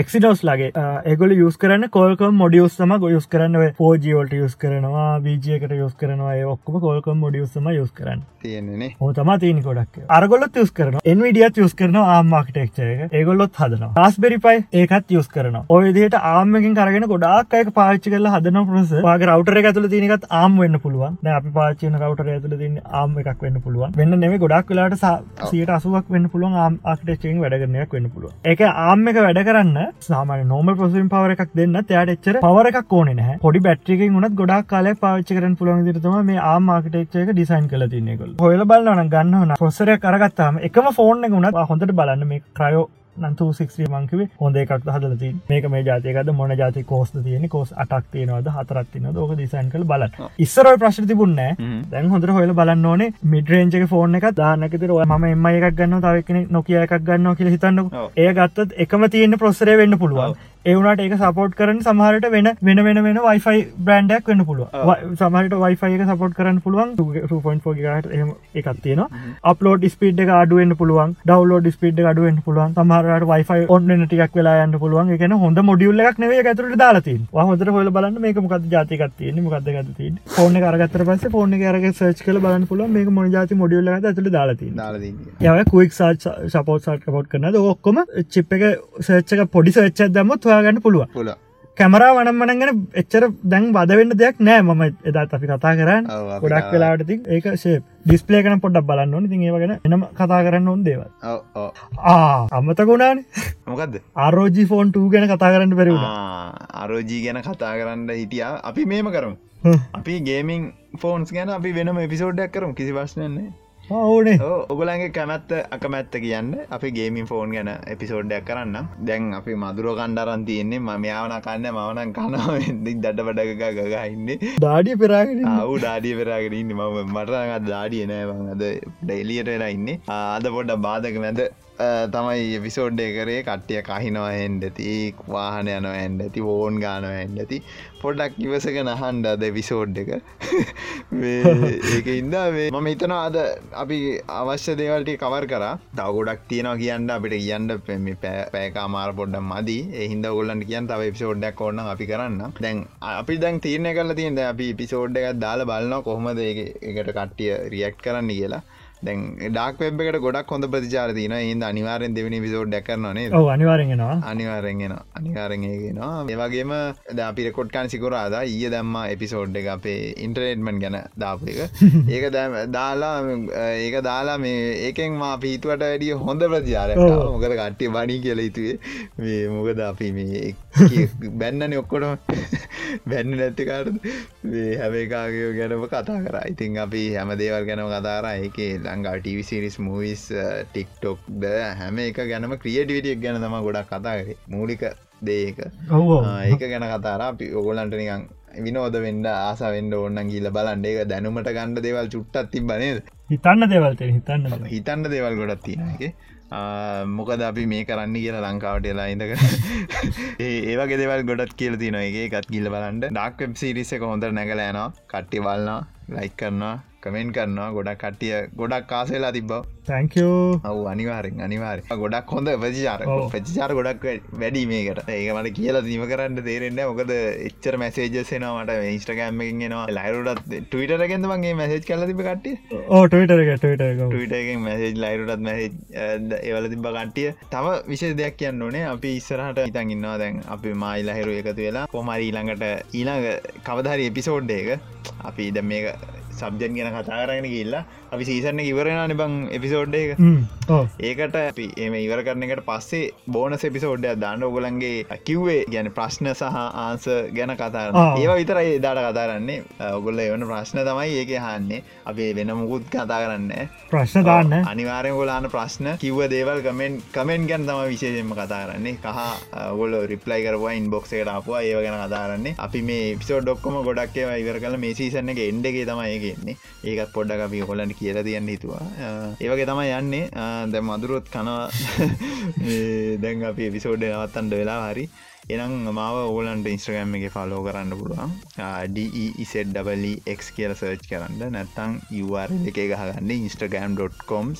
එක්සිනෝස් ලගේ එගොල යස් කරන්න කොල්කම් මොඩියස්සම ගොයස් කරන්න පෝජියෝල්ට යස් කරනවා බීජයකට යස් කරනවා ඔක්කම කොල්කම් මොඩියස්සම යස් කරන්න. තියෙන්නේ හෝතම තියන ගොඩක් අරගොලත් යස් කරන එන්විඩියත් යස් කරන ආම්මාකටෙක්ච එක. ඒගොල්ලොත් හදනවා. රස්බෙරි පයි ඒකත් යස් කරන ඔයදට ආමකින් කරගෙන ගොඩාක් අයක පාච්චි කල හදන ප්‍රස වාගේ රවටර ඇතුල තිනකත් ආම් වෙන්න පුළුවන්. අපි පාචන රවටර ඇතුල තින්න ආම් එකක් වෙන්න පුළුවන්. වෙන්න නෙම ගොඩක් වෙලාට සියට අසුවක් වෙන්න පුළුවන් ආම් ආකටෙක්චෙන් වැඩගරනයක් වෙන්න පුළුව එක ආම් එක වැඩ කරන්න සාමන නෝම පොසිම් පවර එකක් දෙන්න එයාට එච්චර පවර එකක් ඕන නෑ පොඩි බැට්‍රිකින් උනත් ගොඩක් කාලය පාච්චි කරන පුළුවන් දිරතම මේ ආම් ආකටෙක්චයක ඩිසයින් කල තින්නෙකල් හොල බලන්න ගන්න පොස්සරය කරගත්තාම එකම ෆෝර්න එක උනත් හොඳට බලන්න මේ ක්‍රයෝ නන්තු සික්්‍රී මංකිවේ හොඳ එකක් හදලති මේක මේ ජාතයකද මොන ජාති කෝස්ත තියෙන කෝස් අටක් තියෙනවද හතරත් තින ෝක දිසයින් කළ බල ඉස්සරයි ප්‍රශ්න තිබුන්නෑ දැන් හොඳර හොල බලන්න ඕනේ. මිඩරේන්ජක ෆෝර්න එක දානකතර ම එම එකක් ගන්න තවක්න නොකිය එකක් ගන්න කියල හිතන්න ඒ ගත්තත් එකම තියෙන ප්‍රොස්සරය වෙන්න පුළුවන් ඒවනට ඒක සපෝට් කරන සමහරට වෙන වෙන වෙන වෙන වයිෆයි බ්‍රන්ඩක් වන්න පුළුව සමහට වයිෆයි එක සපෝට් කරන්න පුළුවන්. 2.4 එකත් තියෙන අපලෝඩ ස්පීඩ් එක අඩුවෙන් පුළුවන්. ඩවලෝඩ ස්පීඩ් අඩුවෙන් පුළුවන්. සමහරට වයිෆයි ඔන්න ටික් වෙලා යන්න පුළුවන්. එකන හොඳ මොඩියුල්ල එකක් නෙවේ ඇතුරට දාලති හොදර හොල බලන්න මේක මොකද ජාතිකත් තියෙන මොකද ගත ෆෝන කරගතර පස ෆෝන කරග සර්ච් කල බලන්න පුළුව මේක මොන ජාති මොඩියුල්ල ඇතුළ දාලති යව කුවක් සාච් සපෝට් සට පොට් කරන ඔක්කොම චිප් එක සර්ච්ක පොඩි සච්ච දමත් හොයාගන්න පුළුව පුල කැමරා වනම්මනගෙන එච්චර දැන් බදවෙන්න දෙයක් නෑ. මම එදත් අපි කතා කරන්න. ගොඩක් වෙලාටති ඒක සේ ඩිස්පලේ කන පොඩක් බලන්න ඕන. තිඒ වගෙන එනම කතා කරන්න ඕන් දේව අමතකුණාන මොකක්ද ආරෝජි ෆෝන් ටූ ගැන කතා කරන්න පෙරුණ අරෝජී ගැන කතා කරන්න හිටියා. අපි මේම කරමු. අපි ගේමින් ෆෝන්ස් ගැන අපි වෙනම එපිසෝඩ්ඩක් කරම්. කිසි වශ්නන්නේ ඕනේ ඔගලන්ගේ කැමැත්ත අකමැත්ත කියන්න. අපි ගේමින් ෆෝන් ගැන එපිසෝඩ්ඩයක් කරන්න දැන් අපි මදුර කණ්ඩරන් තියෙන්නේ. ම මෙයාවන කන්න මවනන් කනාවෙදි දඩ බඩග ගගන්න දාඩිය පෙරාගෙන අවු ඩාඩිය පෙරාගෙන ඉන්න. මම මටගත් දාඩිය නෑවන් අද ඩෙලියට වෙලා ඉන්නේ. ආද පොඩ්ඩ බාධක මැද තමයි එපිසෝඩ්ඩය කරේ. කට්ටිය කහිනවා එන්ඩති වාහන යනව ඇන්ඩ ඇති ඕෝන් ගානව ඇන්ඩ ඇති. පොඩ්ඩක් ඉවසක නහන්ඩ අද විසෝඩ් එක. *laughs* ඒක ඉන්දා මම හිතන අද අපි අවශ්‍ය දේවල්ට කවර් කර. තව ගොඩක් තියෙනවා කියන්න අපිට කියන්න පෙම පෑකා මාර පොඩ්ඩ මදි. එහින්ද ගොල්ලන්ට කියන් තව පිසෝඩ්ඩක් ඕන්න අපි කරන්න. දැන් අපි දැන් තිීරණය කල තියද අපි පිසෝඩ් එකක් දාලා බලන්න කොහොමද එකට කට්ටිය රියක්් කරන්න කියලා. දැන් ඩක් වෙබ් එකට ගොඩක් හොඳ ප්‍රතිචාර තින ඉද අනිවාරෙන් දෙවනි විසෝඩ් ඩැකරනනේ අනිවාරෙන්ගෙනවා අනිවාරෙන්ගෙන අනිවාරෙන්ගෙනවා ඒවගේම අපි රෙකොඩ්කාන් සිකුරාදා. ඊය දම්ම එපිසෝඩ් එක අපේ ඉන්ටරේට්මන් ගැන දාපු එක. *laughs* ඒක දැම දාලා ඒක දාලා මේ ඒකෙන් මා පිහිතුවට වැඩිය හොඳ ප්‍රතිචාර මොකද කට්ටිය බනි කියල යුතුවේ මේ මොකද අපි මේ බැන්නන ඔක්කොටම. බැන්න නැතිකාට හැමකාගයෝ ගැනම කතා කර. ඉතින් අපි හැම දේවල් ගැනම කතාර ඒකේ ලංඟා ටිවිසිරිස් මූවිස් ටික්ටොක්ද හැම එක ගැනම ක්‍රියටිවිටියක් ගැන තම ගොඩක් කතාකරේ මූලික දේක ඒක ගැන කතාර අපි ඔගොලන්ට නිකං විනෝද වෙන්ඩ ආස වෙන්ඩ ඕන්න ගීල බලන්ඩ ඒක දැනුමට ගණඩ දේවල් චුට්ටත් තිබනේද හිතන්න දෙවල්ත හිතන්න හිතන්න දේවල් ගොඩත් තියෙනගේ මොකද අපි මේ කරන්න කියලා ලංකාවට එලා ඉඳක *laughs* ඒවගේ දෙවල් ගොඩත් කියල තින එක එකත් ගිල්ල බලන්ට ඩක් වෙබ් සිරිස එක හොඳ නැගලෑනවා කට්ටි බලන්නා ලයික් කරනවා. කමෙන්ට් කරනවා ගොඩක් කට්ටිය ගොඩක් කාසේලා තිබ්බ. තැංකෝ ඔවු අනිවාරෙන් අනිවාර ගොඩක් හොඳ ප්‍රචිචාර ප්‍රචිචාර ගොඩක් වැඩි මේකට. ඒකමට කියලා දීම කරන්න තේරෙන්න මොකද එච්චර මැසේජසෙනවාට ඉස්ටගෑම්ම ගෙනවා ලයිරුටත් ටවිටරගෙන්ද මගේ මැසේජ් කල තිබ කට්ටිය? ඕටවිටරක ටවිටගෙන් මැසේජ් ලයිරුටත් මැසේජ් ඒවල තිබ කට්ටිය. තම විශෂ දෙයක් කියන්න ඕනේ. අපි ඉස්සරහට ඉතන් ඉන්නවා. දැන් අපි මයිලා හෙරු එකතු වෙලා කොමරි ඊළඟට ඊළඟ කවධරි එපිසෝඩ් එක. අපි ද මේක සබ්ජන් ගැන කතාරගෙන කියල්ලා අපි සීසන්න ඉවරෙන නිබං එපිසෝඩ් එක. ඒකට අපි එම ඉවර කරන එකට පස්සේ බෝනස් එපිසෝඩ්ඩ දාන්න ඔගොලන්ගේ කිව්වේ ගැන ප්‍රශ්න සහ ආන්ස ගැන කතාර ඒවා විතරයි දාට කතාරන්නේ ඔගොල්ල එවන ප්‍රශ්න තමයි ඒක හන්නේ අපේ වෙන මුකුත් කතා කරන්න ප්‍රශ්න දාන්න. අනිවාරය ගොලාන ප්‍රශ්න කිව්ව දේවල් කමෙන් කමෙන්් ගැන තම විශේෂෙන්ම කතාරන්නේ කහ ගොල රිප්ලයි කරවා ඉන්බොක්ස එකට අපවා ඒව ගැන කතාරන්නේ අපි මේ පිසෝ ඩොක්කොම ගොඩක් ඒවා ඉවර කල මේ සීසන්න එක එන්ඩගේ තමයි ඒගෙන්නේ ඒකත් පොඩ්ඩක් අපි හොලට කියලා තියන්න හිතුවා. ඒවගේ තමයි යන්නේ. දැ මදුරොත් කනවා. *laughs* දැන් අපි පිසෝඩ් නවත්තන්ට වෙලා හරි. එනම් මාව ඕලන්ට ඉස්ට්‍රගම් එක ෆලෝ කරන්න පුළුවන්. ඩෙක් කියල සර්ච් කරන්න. නැත්තං UR එක ගහගන්න ඉස්ටගම්.com/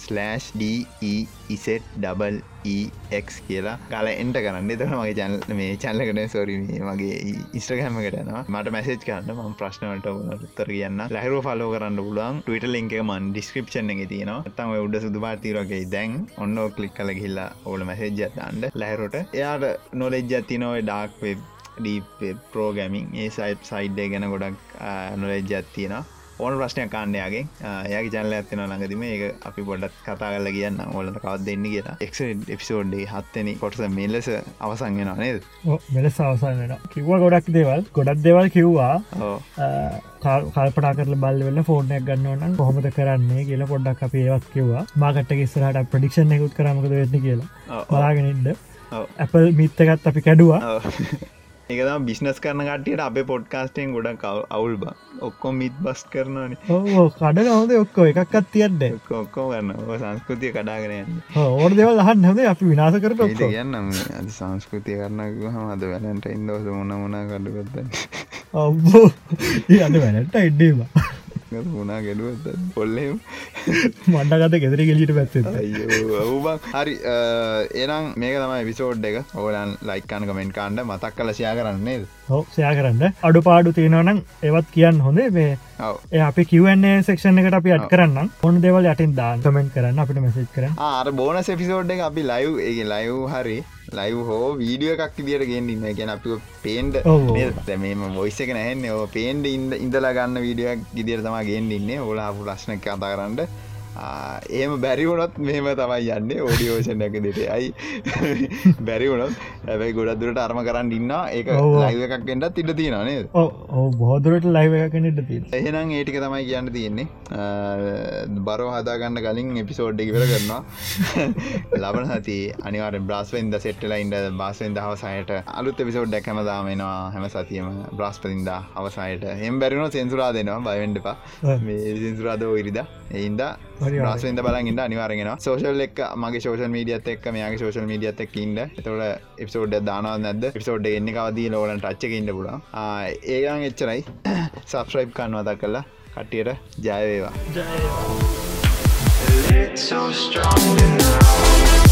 ඩෙක් කියලා. කාල එන්ට කරන්න. එතන මගේ චැල් මේ චල්ලකට සොරි මගේ ඉස්ට්‍රගම කරනවා මට මැසේජ් කරන්න ම ප්‍රශ්නවලට උත්තර කියන්න. ලහිරු ෆලෝ කරන්න පුළුවන්. ටවිට ලින්ක මන් ඩිස්ක්‍රපෂන් එක තියෙනවා. තම උඩ සුදු පාතිරගේ දැන් ඔන්න කලික් කල ගහිල්ලා ඕල මැසේජ්ජත්තන්ඩ ලැහරට. එයාට නොලෙජ්ජත්ති නොව ඩාක් වෙබ් ඩීප් ප්‍රෝගමින් ඒ සයිප් සයිඩ්ඩේ ගැන ගොඩක් නොලෙජ්ජත්තියෙනවා ඕන ප්‍රශ්නයක් කාණ්ඩයාගේ යගේ. චැනල ඇත්තන ළඟදීම ඒ අපි පොඩත් කතා කල කියන්න. ඕලට කවත් දෙන්න කියලා. එක් එපිසෝඩ්ඩේ හත්තන කොටස මෙල්ලෙස අවසංගෙන නේද? මෙලෙස අවසන් වෙන කිව්ව ගොඩක් දේවල්. ගොඩක් දේවල් කිව්වා. කල්පට කරල බල්ල ෆෝර්නයක් ගන්නවන කොහොමද කරන්නේ කියලා පොඩ්ඩක් අප ඒවත් කිව්වා. මාකට්ට ඉස්සරහට ප්‍රඩික්ෂන් එකුත් කරමක වෙන්න කියලා. බලාගෙනන්න ඇපල් මිත්තකත් අපි කැඩුවා *laughs* ඒකතම බිස්නස් කරන කටියට අපේ පොඩ්කාස්ටෙන් ගොඩක් අවුල් බ. ඔක්කොම මිත් බස් කරනන කඩ නොද ඔක්කෝ එකක්ත් තියන්න. ඔක්කෝ ගන්න සංස්කෘතිය කඩාගෙන ඕර දෙවල් හන්න හද අපි විනාස කර කියන්න සංස්කෘතිය කරන්න හම අද වැලට ඉන්දෝස මොන මොනා කඩුගත්ත ඔබ්බෝ අද වැලට ඉඩ්ඩීම මුණනා ගෙඩුවත් පොල්ලෙම්. මණ්ඩගත ගෙදර ගෙලිට පැත්ත හරි ඒනම් මේක තමයි විසෝඩ් එක. ඕලන් ලයිකන්න කමෙන්ට කාණ්ඩ මතක් කල සයා කරන්නේ හෝ සයා කරන්න. අඩු පාඩු තියෙනවනම් ඒවත් කියන්න හොඳේ. මේ ඒ අපි කිවන්නේ සෙක්ෂණ එකට අපි අත් කරන්න ඔොන් දෙවල් යටින් දාන් කමෙන්ට කරන්න අපිට මෙසේජ් කරන්න. ආර බෝන සෙපිසෝඩ් එක අපි ලයිව් ඒ ලයිව් හරි ලයිව් හෝ වීඩිය එකක් දිට ගෙන්න්න ගැන අපි පේන්ඩ මේම මොයිස එක නැහෙන්නේ. ඕ පේන්ඩ ඉද ඉඳලා ගන්න වීඩියක් ඉදිර තමා ගෙන්ඩින්නේ ඕලා පුලස්්න කතා කරන්න ඒම බැරිවුණොත් මෙම තමයි යන්න. ඕඩියෝෂන් එක දෙට. අයි *laughs* බැරිවුණොත් ඇැයි ගොඩක් දුරට අර්ම කරන්න ඉන්න ඒක ලයිව එකක් ගෙන්ටත් ඉට තියෙනනේ බෝදුරට ලයිව එකකනට ති එහෙනම් ඒටික තමයි කියන්න තියෙන්නේ. බරෝ හදාගන්න කලින් එපිසෝඩ් ඉවර කරනවා. *laughs* ලබන හති අනිවාර බ්‍රස්වෙන්ද සෙට්ටලයින්ඩ බාසෙන් දහවසයට අලුත් එපිසෝඩ් දැකමදාමෙනවා හැම සතියම බ්‍රස්පතින්ද අවසායට හෙම් බැරිුණ සෙන්සුරා දෙනවා. බයිවෙන්ඩපා මේ සින්සුරාදෝ ඉරිද. එයින්ද රාසෙන්ද බලගන්න අනිවාරගෙන සෝෂල් එක් මගේ සෝෂල් මීඩියත් එක් මේගේ සෝෂල් මීඩියත් එක් ඉන්න. එතවට එපිසෝඩ් දානව නැද පිසෝඩ් එන්න කවදී ලෝලට ටච්චක ඉන්න පුල ඒගන් එච්චරයි. සබස්්‍රයිප් කන්නවදක් කල්ලා කට්ටියට ජයවේවා It's so strong now